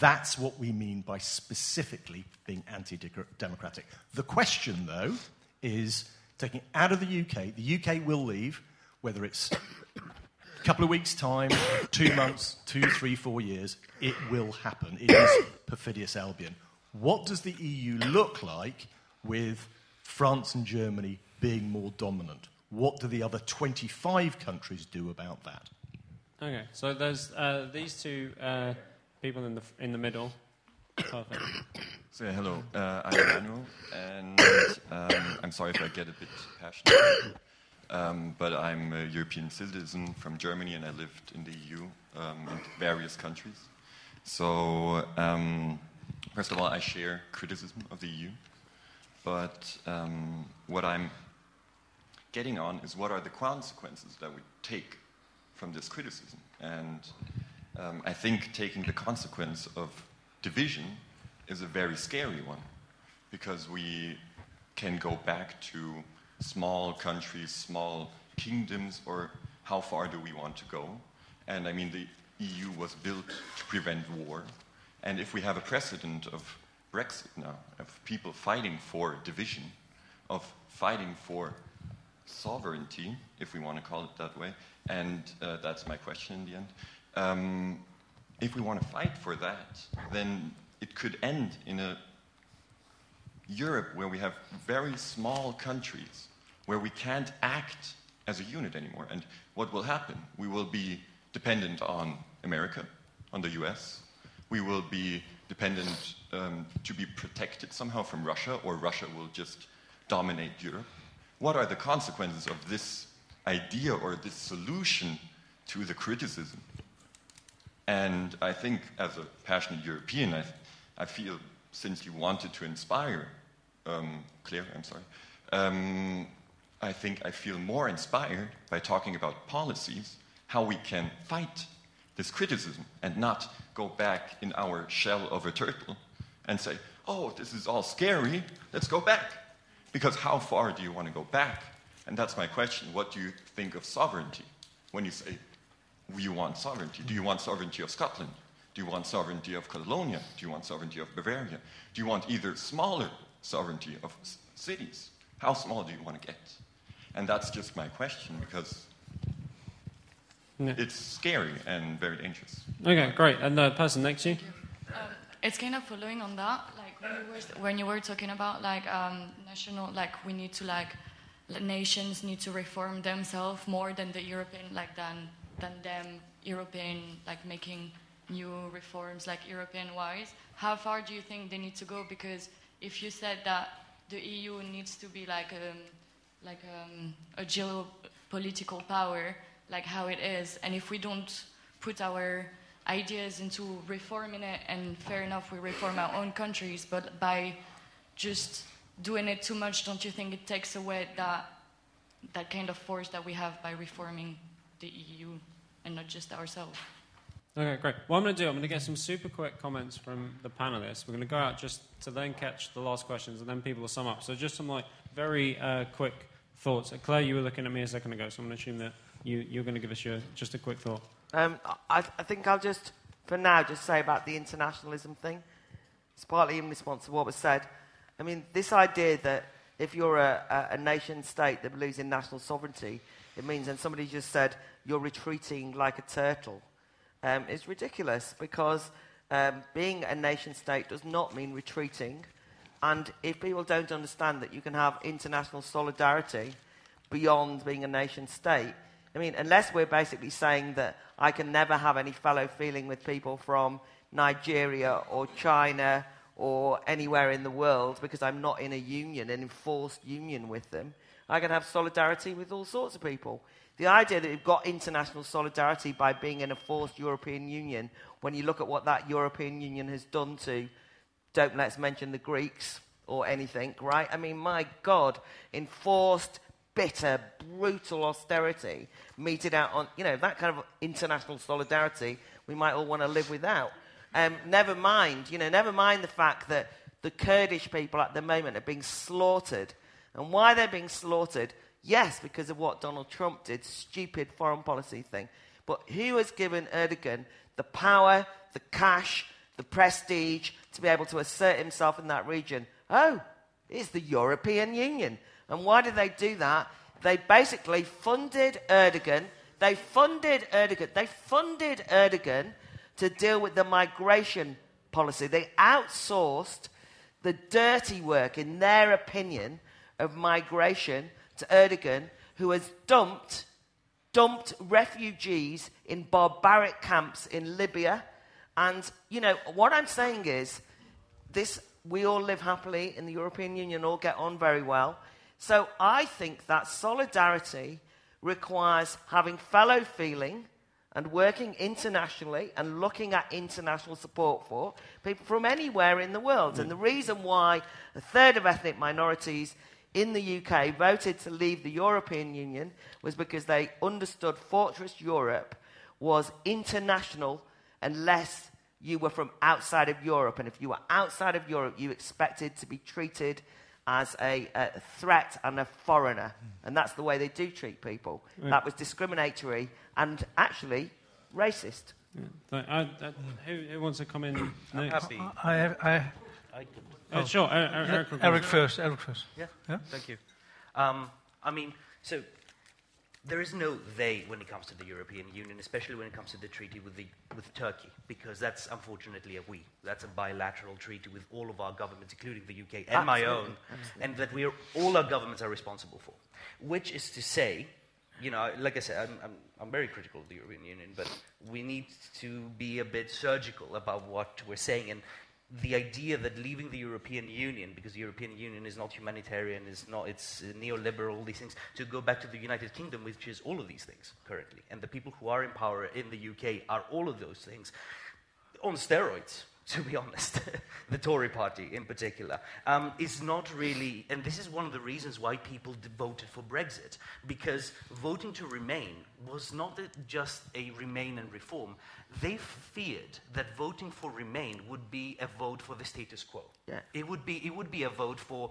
that's what we mean by specifically being anti democratic. The question, though, is taking out of the UK, the UK will leave, whether it's a couple of weeks' time, two months, two, three, four years, it will happen. It is perfidious Albion. What does the EU look like with France and Germany being more dominant? What do the other 25 countries do about that? Okay, so there's uh, these two uh, people in the, in the middle. Perfect. So, hello, uh, I'm Manuel, and um, I'm sorry if I get a bit passionate, um, but I'm a European citizen from Germany, and I lived in the EU um, in various countries. So, um, first of all, I share criticism of the EU, but um, what I'm getting on is what are the consequences that we take from this criticism. And um, I think taking the consequence of division is a very scary one because we can go back to small countries, small kingdoms, or how far do we want to go? And I mean, the EU was built to prevent war. And if we have a precedent of Brexit now, of people fighting for division, of fighting for sovereignty, if we want to call it that way, and uh, that's my question in the end. Um, if we want to fight for that, then it could end in a Europe where we have very small countries where we can't act as a unit anymore. And what will happen? We will be dependent on America, on the US. We will be dependent um, to be protected somehow from Russia, or Russia will just dominate Europe. What are the consequences of this idea or this solution to the criticism? And I think, as a passionate European, I, I feel since you wanted to inspire um, I'm sorry, um, I think I feel more inspired by talking about policies, how we can fight this criticism and not go back in our shell of a turtle and say, oh, this is all scary, let's go back. Because how far do you want to go back? And that's my question. What do you think of sovereignty when you say you want sovereignty? Do you want sovereignty of Scotland? Do you want sovereignty of Catalonia? Do you want sovereignty of Bavaria? Do you want either smaller sovereignty of cities? How small do you want to get? And that's just my question because yeah. it's scary and very dangerous. Okay, great. And the person next to you? Um, it's kind of following on that. Like when you were, when you were talking about like um, national, like we need to like nations need to reform themselves more than the European, like than than them European, like making new reforms like European wise. How far do you think they need to go? Because if you said that the EU needs to be like a, um, like a, um, a geopolitical power, like how it is, and if we don't put our ideas into reforming it, and fair enough, we reform our own countries, but by just doing it too much, don't you think it takes away that that kind of force that we have by reforming the EU and not just ourselves? Okay, great. What I'm going to do, I'm going to get some super quick comments from the panelists. We're going to go out just to then catch the last questions, and then people will sum up. So just some like very uh, quick thoughts. Uh, Claire, you were looking at me a second ago, so I'm going to assume that you, you're going to give us your just a quick thought. Um, I, I think I'll just, for now, just say about the internationalism thing. It's partly in response to what was said. I mean, this idea that if you're a, a, a nation state that believes in national sovereignty, it means, and somebody just said, you're retreating like a turtle um, is ridiculous because um, being a nation state does not mean retreating. And if people don't understand that you can have international solidarity beyond being a nation state, I mean, unless we're basically saying that I can never have any fellow feeling with people from Nigeria or China or anywhere in the world because I'm not in a union, an enforced union with them, I can have solidarity with all sorts of people. The idea that we've got international solidarity by being in a forced European Union, when you look at what that European Union has done to, don't let's mention the Greeks or anything, right? I mean, my God, enforced, bitter, brutal austerity meted out on, you know, that kind of international solidarity we might all want to live without. Um, never mind, you know, never mind the fact that the Kurdish people at the moment are being slaughtered. And why they're being slaughtered Yes, because of what Donald Trump did, stupid foreign policy thing. But who has given Erdogan the power, the cash, the prestige to be able to assert himself in that region? Oh, it's the European Union. And why did they do that? They basically funded Erdogan. They funded Erdogan. They funded Erdogan to deal with the migration policy. They outsourced the dirty work, in their opinion, of migration to Erdogan, who has dumped, dumped refugees in barbaric camps in Libya. And, you know, what I'm saying is this we all live happily in the European Union, all get on very well. So I think that solidarity requires having fellow feeling and working internationally and looking at international support for people from anywhere in the world. Mm. And the reason why a third of ethnic minorities in the UK voted to leave the European Union was because they understood Fortress Europe was international unless you were from outside of Europe. And if you were outside of Europe, you expected to be treated as a, a threat and a foreigner. Hmm. And that's the way they do treat people. Right. That was discriminatory and actually racist. Yeah. I, I, who, who, wants to come in next? I, have, I, I oh. sure, Erik, Erik, Erik first. Erik first. Yeah, yeah? thank you. Um, I mean, so there is no they when it comes to the European Union, especially when it comes to the treaty with, the, with Turkey, because that's unfortunately a we. That's a bilateral treaty with all of our governments, including the UK and Absolutely. my own, Absolutely. and that we are, all our governments are responsible for. Which is to say, you know, like I said, I'm, I'm, I'm very critical of the European Union, but we need to be a bit surgical about what we're saying. And the idea that leaving the European Union, because the European Union is not humanitarian, is not, it's neoliberal, all these things, to go back to the United Kingdom, which is all of these things currently. And the people who are in power in the UK are all of those things on steroids to be honest, the Tory party in particular, um, is not really, and this is one of the reasons why people voted for Brexit, because voting to remain was not just a remain and reform. They feared that voting for remain would be a vote for the status quo. Yeah. It, would be, it would be a vote for,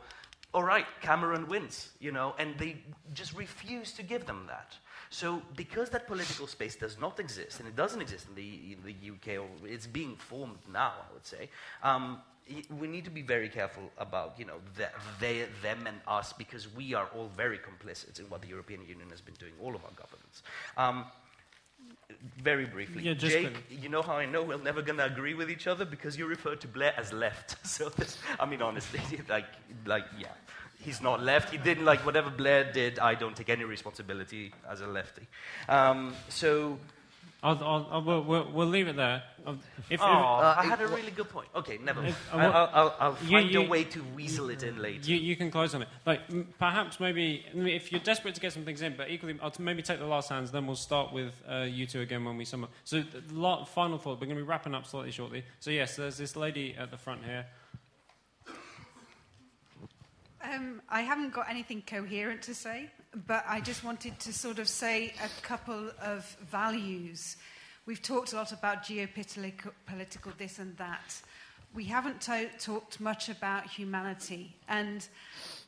all right, Cameron wins, you know, and they just refused to give them that. So, because that political space does not exist, and it doesn't exist in the, in the UK, or it's being formed now, I would say, um, we need to be very careful about, you know, the, they, them and us, because we are all very complicit in what the European Union has been doing, all of our governments. Um, very briefly, yeah, Jake, you know how I know we're never going to agree with each other because you refer to Blair as left. So, this, I mean, honestly, like, like, yeah he's not left. He didn't like whatever Blair did. I don't take any responsibility as a lefty. Um, so. I'll, I'll, I'll, we'll, we'll, leave it there. If, oh, uh, I had a really good point. Okay, never mind. If, uh, I'll, find you, you, a way to weasel it in later. You, you can close on it. Like, perhaps maybe, if you're desperate to get some things in, but equally, I'll maybe take the last hands, then we'll start with uh, you two again when we sum up. So, the final thought, we're going to be wrapping up slightly shortly. So, yes, there's this lady at the front here. Um, I haven't got anything coherent to say, but I just wanted to sort of say a couple of values. We've talked a lot about geopolitical political this and that. We haven't to- talked much about humanity, and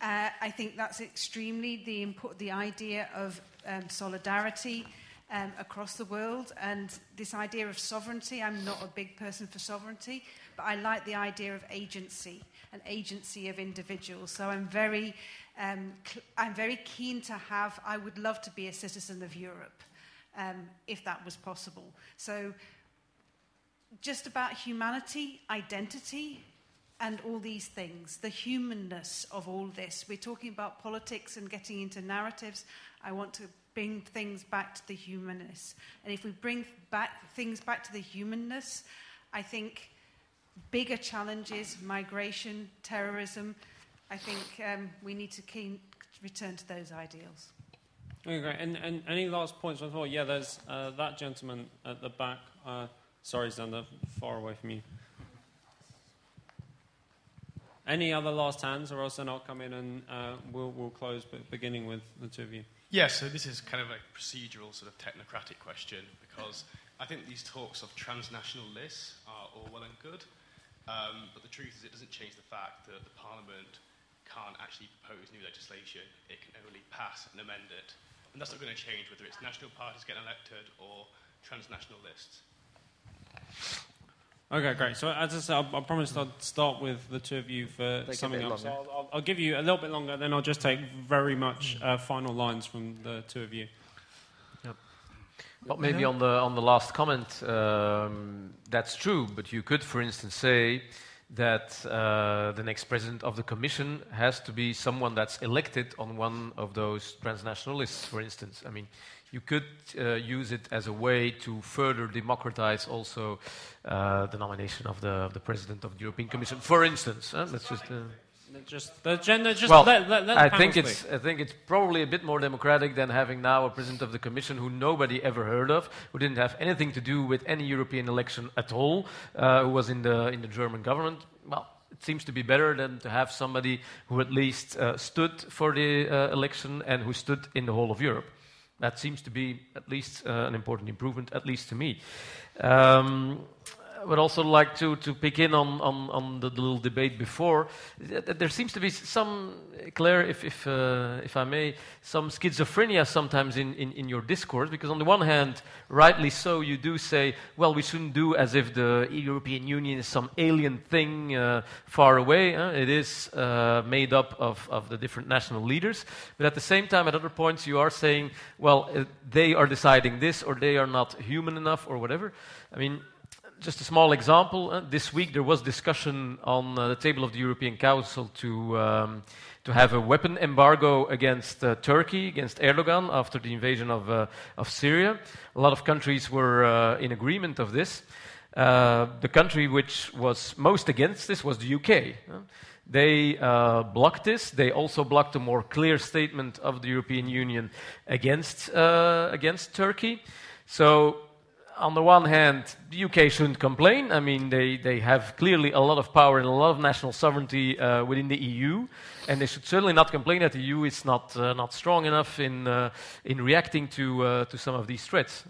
uh, I think that's extremely the import, the idea of um, solidarity um, across the world, and this idea of sovereignty. I'm not a big person for sovereignty, but I like the idea of agency an agency of individuals. So I'm very, um, cl- I'm very keen to have, I would love to be a citizen of Europe, um, if that was possible. So just about humanity, identity, and all these things, the humanness of all this. We're talking about politics and getting into narratives. I want to bring things back to the humanness. And if we bring back things back to the humanness, I think bigger challenges, migration, terrorism, I think um, we need to keen, return to those ideals. Okay, and, and any last points on Yeah, there's uh, that gentleman at the back. Uh, sorry, Zander, far away from you. Any other last hands, or else then I'll come in and uh, we'll, we'll close, but beginning with the two of you. Yeah, so this is kind of a procedural, sort of technocratic question because I think these talks of transnational lists are all well and good. Um, but the truth is, it doesn't change the fact that the Parliament can't actually propose new legislation. It can only pass and amend it. And that's not going to change whether it's national parties getting elected or transnational lists. Okay, great. So as I said, I, I promised I'd start with the two of you for Take summing up. So I'll, I'll, I'll, give you a little bit longer, then I'll just take very much uh, final lines from the two of you. Well, maybe on the on the last comment, um, that's true. But you could, for instance, say that uh, the next president of the Commission has to be someone that's elected on one of those transnational lists, for instance. I mean, you could uh, use it as a way to further democratize also uh, the nomination of the, of the president of the European Commission, for instance. Huh? Let's just. Just the gender. Just well, let, let, let I think it's I think it's probably a bit more democratic than having now a president of the Commission who nobody ever heard of, who didn't have anything to do with any European election at all, uh, who was in the in the German government. Well, it seems to be better than to have somebody who at least uh, stood for the uh, election and who stood in the whole of Europe. That seems to be at least uh, an important improvement, at least to me. Um, would also like to, to pick in on, on, on the, little debate before. There seems to be some, Claire, if, if, uh, if I may, some schizophrenia sometimes in, in, in, your discourse, because on the one hand, rightly so, you do say, well, we shouldn't do as if the European Union is some alien thing uh, far away. Huh? It is uh, made up of, of the different national leaders. But at the same time, at other points, you are saying, well, uh, they are deciding this, or they are not human enough, or whatever. I mean, just a small example. Uh, this week there was discussion on uh, the table of the European Council to, um, to have a weapon embargo against uh, Turkey, against Erdogan, after the invasion of, uh, of Syria. A lot of countries were uh, in agreement of this. Uh, the country which was most against this was the UK. They blocked this. They also blocked a more clear statement of the European Union against, against Turkey. So on the one hand, the UK shouldn't complain. I mean, they, they have clearly a lot of power and a lot of national sovereignty uh, within the EU, and they should certainly not complain that the EU is not, uh, not strong enough in, uh, in reacting to, uh, to some of these threats.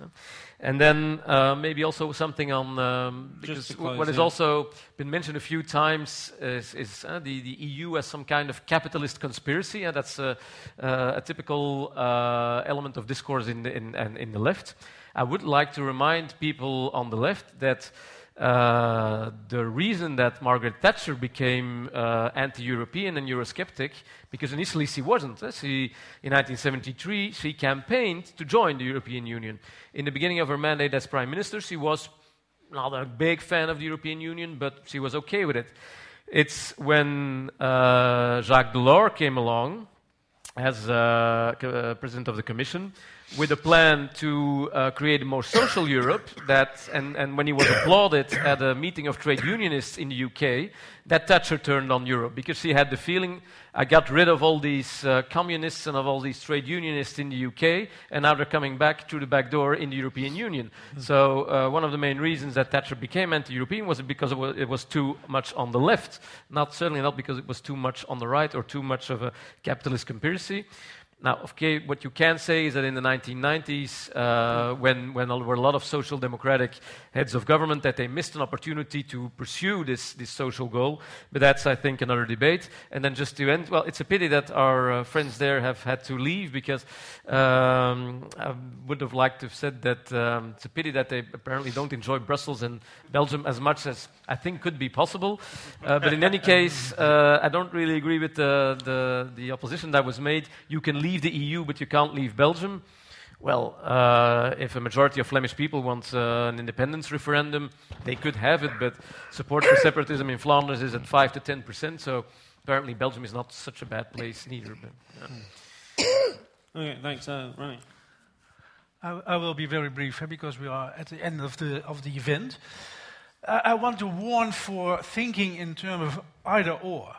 And then uh, maybe also something on, um, because close, what has yeah. also been mentioned a few times is, is uh, the, the EU as some kind of capitalist conspiracy, and that's a, a typical element of discourse in the, in, in the left. I would like to remind people on the left that uh, the reason that Margaret Thatcher became uh, anti-European and Eurosceptic, because initially she wasn't. Uh, she, in 1973, she campaigned to join the European Union. In the beginning of her mandate as prime minister, she was not a big fan of the European Union, but she was okay with it. It's when uh, Jacques Delors came along as uh, president of the Commission with a plan to uh, create a more social Europe. That, and, and when he was applauded at a meeting of trade unionists in the UK, that Thatcher turned on Europe because she had the feeling I got rid of all these uh, communists and of all these trade unionists in the UK, and now they're coming back through the back door in the European Union. Mm. So, uh, one of the main reasons that Thatcher became anti European was because it was, it was, too much on the left, not certainly not because it was too much on the right or too much of a capitalist conspiracy. Now, okay, what you can say is that in the 1990s, uh, when, when there were a lot of social democratic heads of government, that they missed an opportunity to pursue this, this social goal. But that's, I think, another debate. And then just to end, well, it's a pity that our uh, friends there have had to leave because um, I would have liked to have said that um, it's a pity that they apparently don't enjoy Brussels and Belgium as much as I think could be possible. Uh, but in any case, uh, I don't really agree with the, the, the opposition that was made. You can leave leave the EU, but you can't leave Belgium. Well, uh, if a majority of Flemish people want uh, an independence referendum, they could have it, but support for separatism in Flanders is at 5 to 10 percent, so apparently Belgium is not such a bad place neither. But, yeah. okay, thanks. Uh, right. I, I, will be very brief because we are at the end of the, of the event. I, I want to warn for thinking in terms of either or.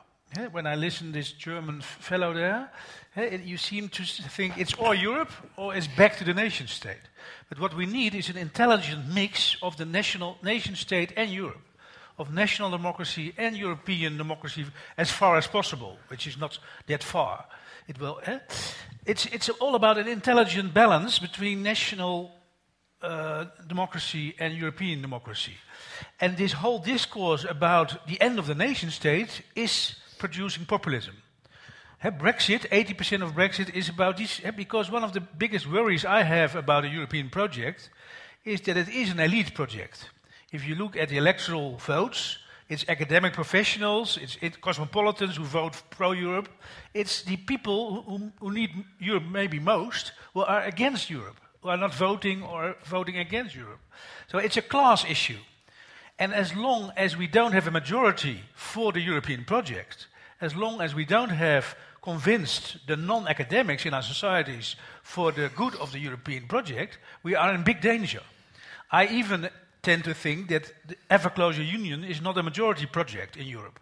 When I listen to this German fellow there, you seem to think it's or Europe or it's back to the nation state. But what we need is an intelligent mix of the national nation state and Europe, of national democracy and European democracy as far as possible, which is not that far. It will. Eh? It's it's all about an intelligent balance between national uh, democracy and European democracy. And this whole discourse about the end of the nation state is producing populism. Brexit, 80% of Brexit is about this, because one of the biggest worries I have about a European project is that it is an elite project. If you look at the electoral votes, it's academic professionals, it's, it's cosmopolitans who vote pro Europe, it's the people who, who need Europe maybe most who are against Europe, who are not voting or voting against Europe. So it's a class issue. And as long as we don't have a majority for the European project, as long as we don't have convinced the non academics in our societies for the good of the European project, we are in big danger. I even tend to think that the ever closer union is not a majority project in Europe,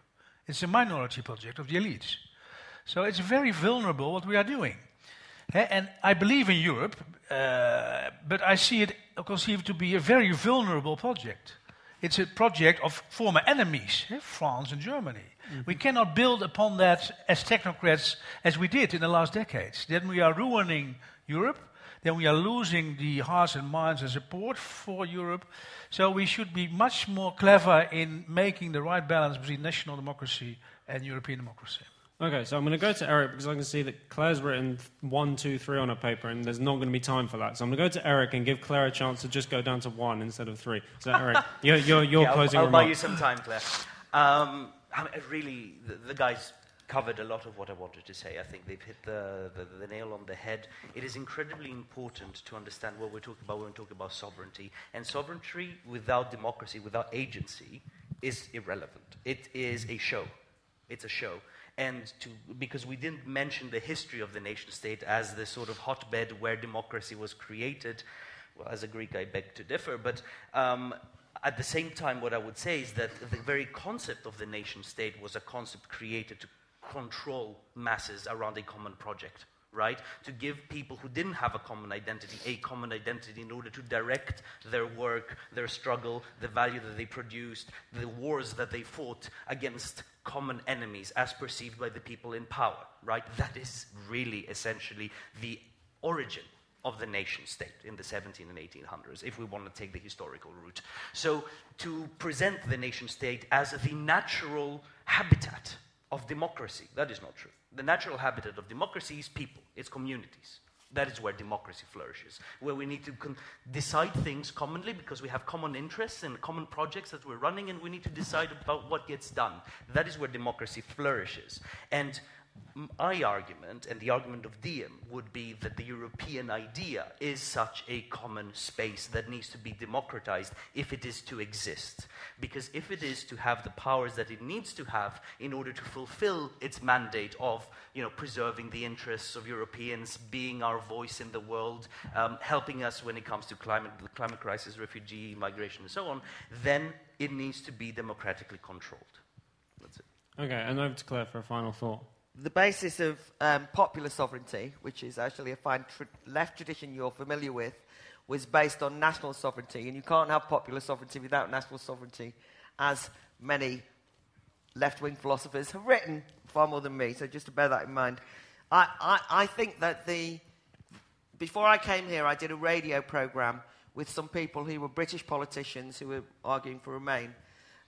it's a minority project of the elites. So it's very vulnerable what we are doing. Eh, and I believe in Europe, uh, but I see it conceived to be a very vulnerable project. It's a project of former enemies, eh, France and Germany. Mm-hmm. We cannot build upon that as technocrats as we did in the last decades. Then we are ruining Europe. Then we are losing the hearts and minds and support for Europe. So we should be much more clever in making the right balance between national democracy and European democracy. Okay, so I'm going to go to Erik because I can see that Claire's written one, two, three on her paper, and there's not going to be time for that. So I'm going to go to Erik and give Claire a chance to just go down to one instead of three. So Erik, your, your, your yeah, closing I'll, I'll remark. buy you some time, Claire. Um, I mean, really, the, the guys covered a lot of what I wanted to say. I think they've hit the, the, the, nail on the head. It is incredibly important to understand what we're talking about when we talk about sovereignty. And sovereignty without democracy, without agency, is irrelevant. It is a show. It's a show and to, because we didn't mention the history of the nation state as the sort of hotbed where democracy was created. Well, as a Greek, I beg to differ, but um, at the same time, what I would say is that the very concept of the nation state was a concept created to control masses around a common project right? To give people who didn't have a common identity a common identity in order to direct their work, their struggle, the value that they produced, the wars that they fought against common enemies as perceived by the people in power, right? That is really essentially the origin of the nation state in the 17 and 1800s, if we want to take the historical route. So, to present the nation state as the natural habitat of democracy, that is not true. The natural habitat of democracy is people, it's communities. That is where democracy flourishes, where we need to decide things commonly because we have common interests and common projects that we're running, and we need to decide about what gets done. That is where democracy flourishes. And my argument and the argument of Diem would be that the European idea is such a common space that needs to be democratized if it is to exist. Because if it is to have the powers that it needs to have in order to fulfill its mandate of you know, preserving the interests of Europeans, being our voice in the world, um, helping us when it comes to climate, the climate crisis, refugee, migration, and so on, then it needs to be democratically controlled. That's it. Okay, and over to Claire for a final thought the basis of um, popular sovereignty, which is actually a fine left tradition you're familiar with, was based on national sovereignty. And you can't have popular sovereignty without national sovereignty, as many left wing philosophers have written far more than me. So just to bear that in mind. I, I, I think that the. Before I came here, I did a radio program with some people who were British politicians who were arguing for Remain,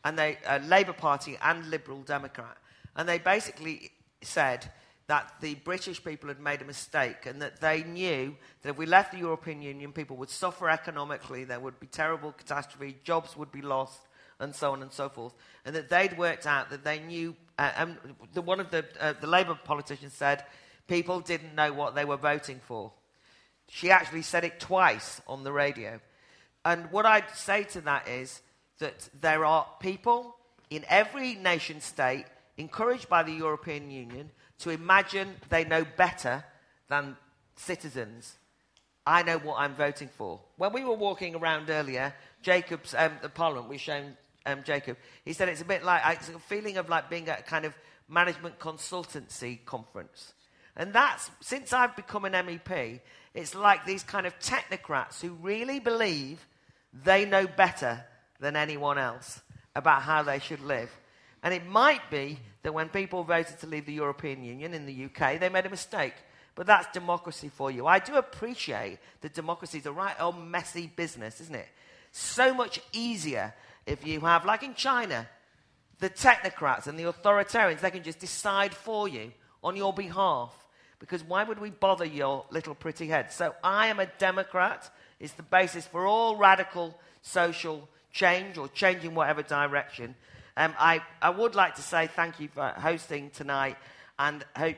and they, uh, Labour Party and Liberal Democrat. And they basically said that the British people had made a mistake and that they knew that if we left the European Union, people would suffer economically, there would be terrible catastrophe, jobs would be lost, and so on and so forth. And that they'd worked out that they knew, uh, and the, one of the, uh, the Labour politicians said, people didn't know what they were voting for. She actually said it twice on the radio. And what I'd say to that is that there are people in every nation state encouraged by the European Union to imagine they know better than citizens. I know what I'm voting for. When we were walking around earlier, Jacob's, um, the Parliament, we shown um, Jacob, he said it's a bit like, it's a feeling of like being at a kind of management consultancy conference. And that's, since I've become an MEP, it's like these kind of technocrats who really believe they know better than anyone else about how they should live. And it might be that when people voted to leave the European Union in the UK, they made a mistake. But that's democracy for you. I do appreciate that democracy is a right old messy business, isn't it? So much easier if you have, like in China, the technocrats and the authoritarians, they can just decide for you on your behalf. Because why would we bother your little pretty head? So I am a Democrat. It's the basis for all radical social change or change in whatever direction. Um, I, I would like to say thank you for hosting tonight and hope,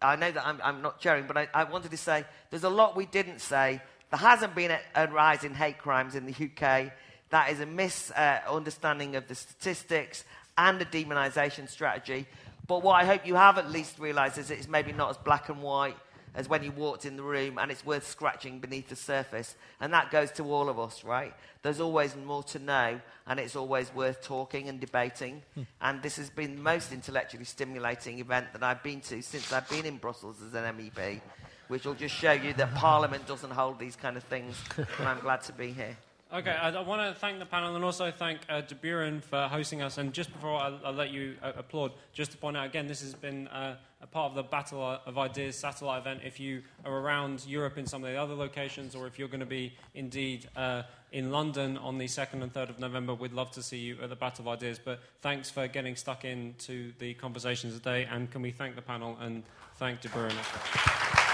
I know that I'm, I'm not sharing, but I, I, wanted to say there's a lot we didn't say. There hasn't been a, a rise in hate crimes in the UK. That is a misunderstanding uh, of the statistics and a demonisation strategy. But what I hope you have at least realised is it's maybe not as black and white as when you walked in the room, and it's worth scratching beneath the surface. And that goes to all of us, right? There's always more to know, and it's always worth talking and debating. Hmm. And this has been the most intellectually stimulating event that I've been to since I've been in Brussels as an MEP, which will just show you that Parliament doesn't hold these kind of things, and I'm glad to be here. Okay, I, I want to thank the panel and also thank uh, De Buren for hosting us. And just before I, I let you uh, applaud, just to point out again, this has been uh, a part of the Battle of Ideas satellite event. If you are around Europe in some of the other locations, or if you're going to be indeed uh, in London on the 2nd and 3rd of November, we'd love to see you at the Battle of Ideas. But thanks for getting stuck into the conversations today. And can we thank the panel and thank De Buren as well?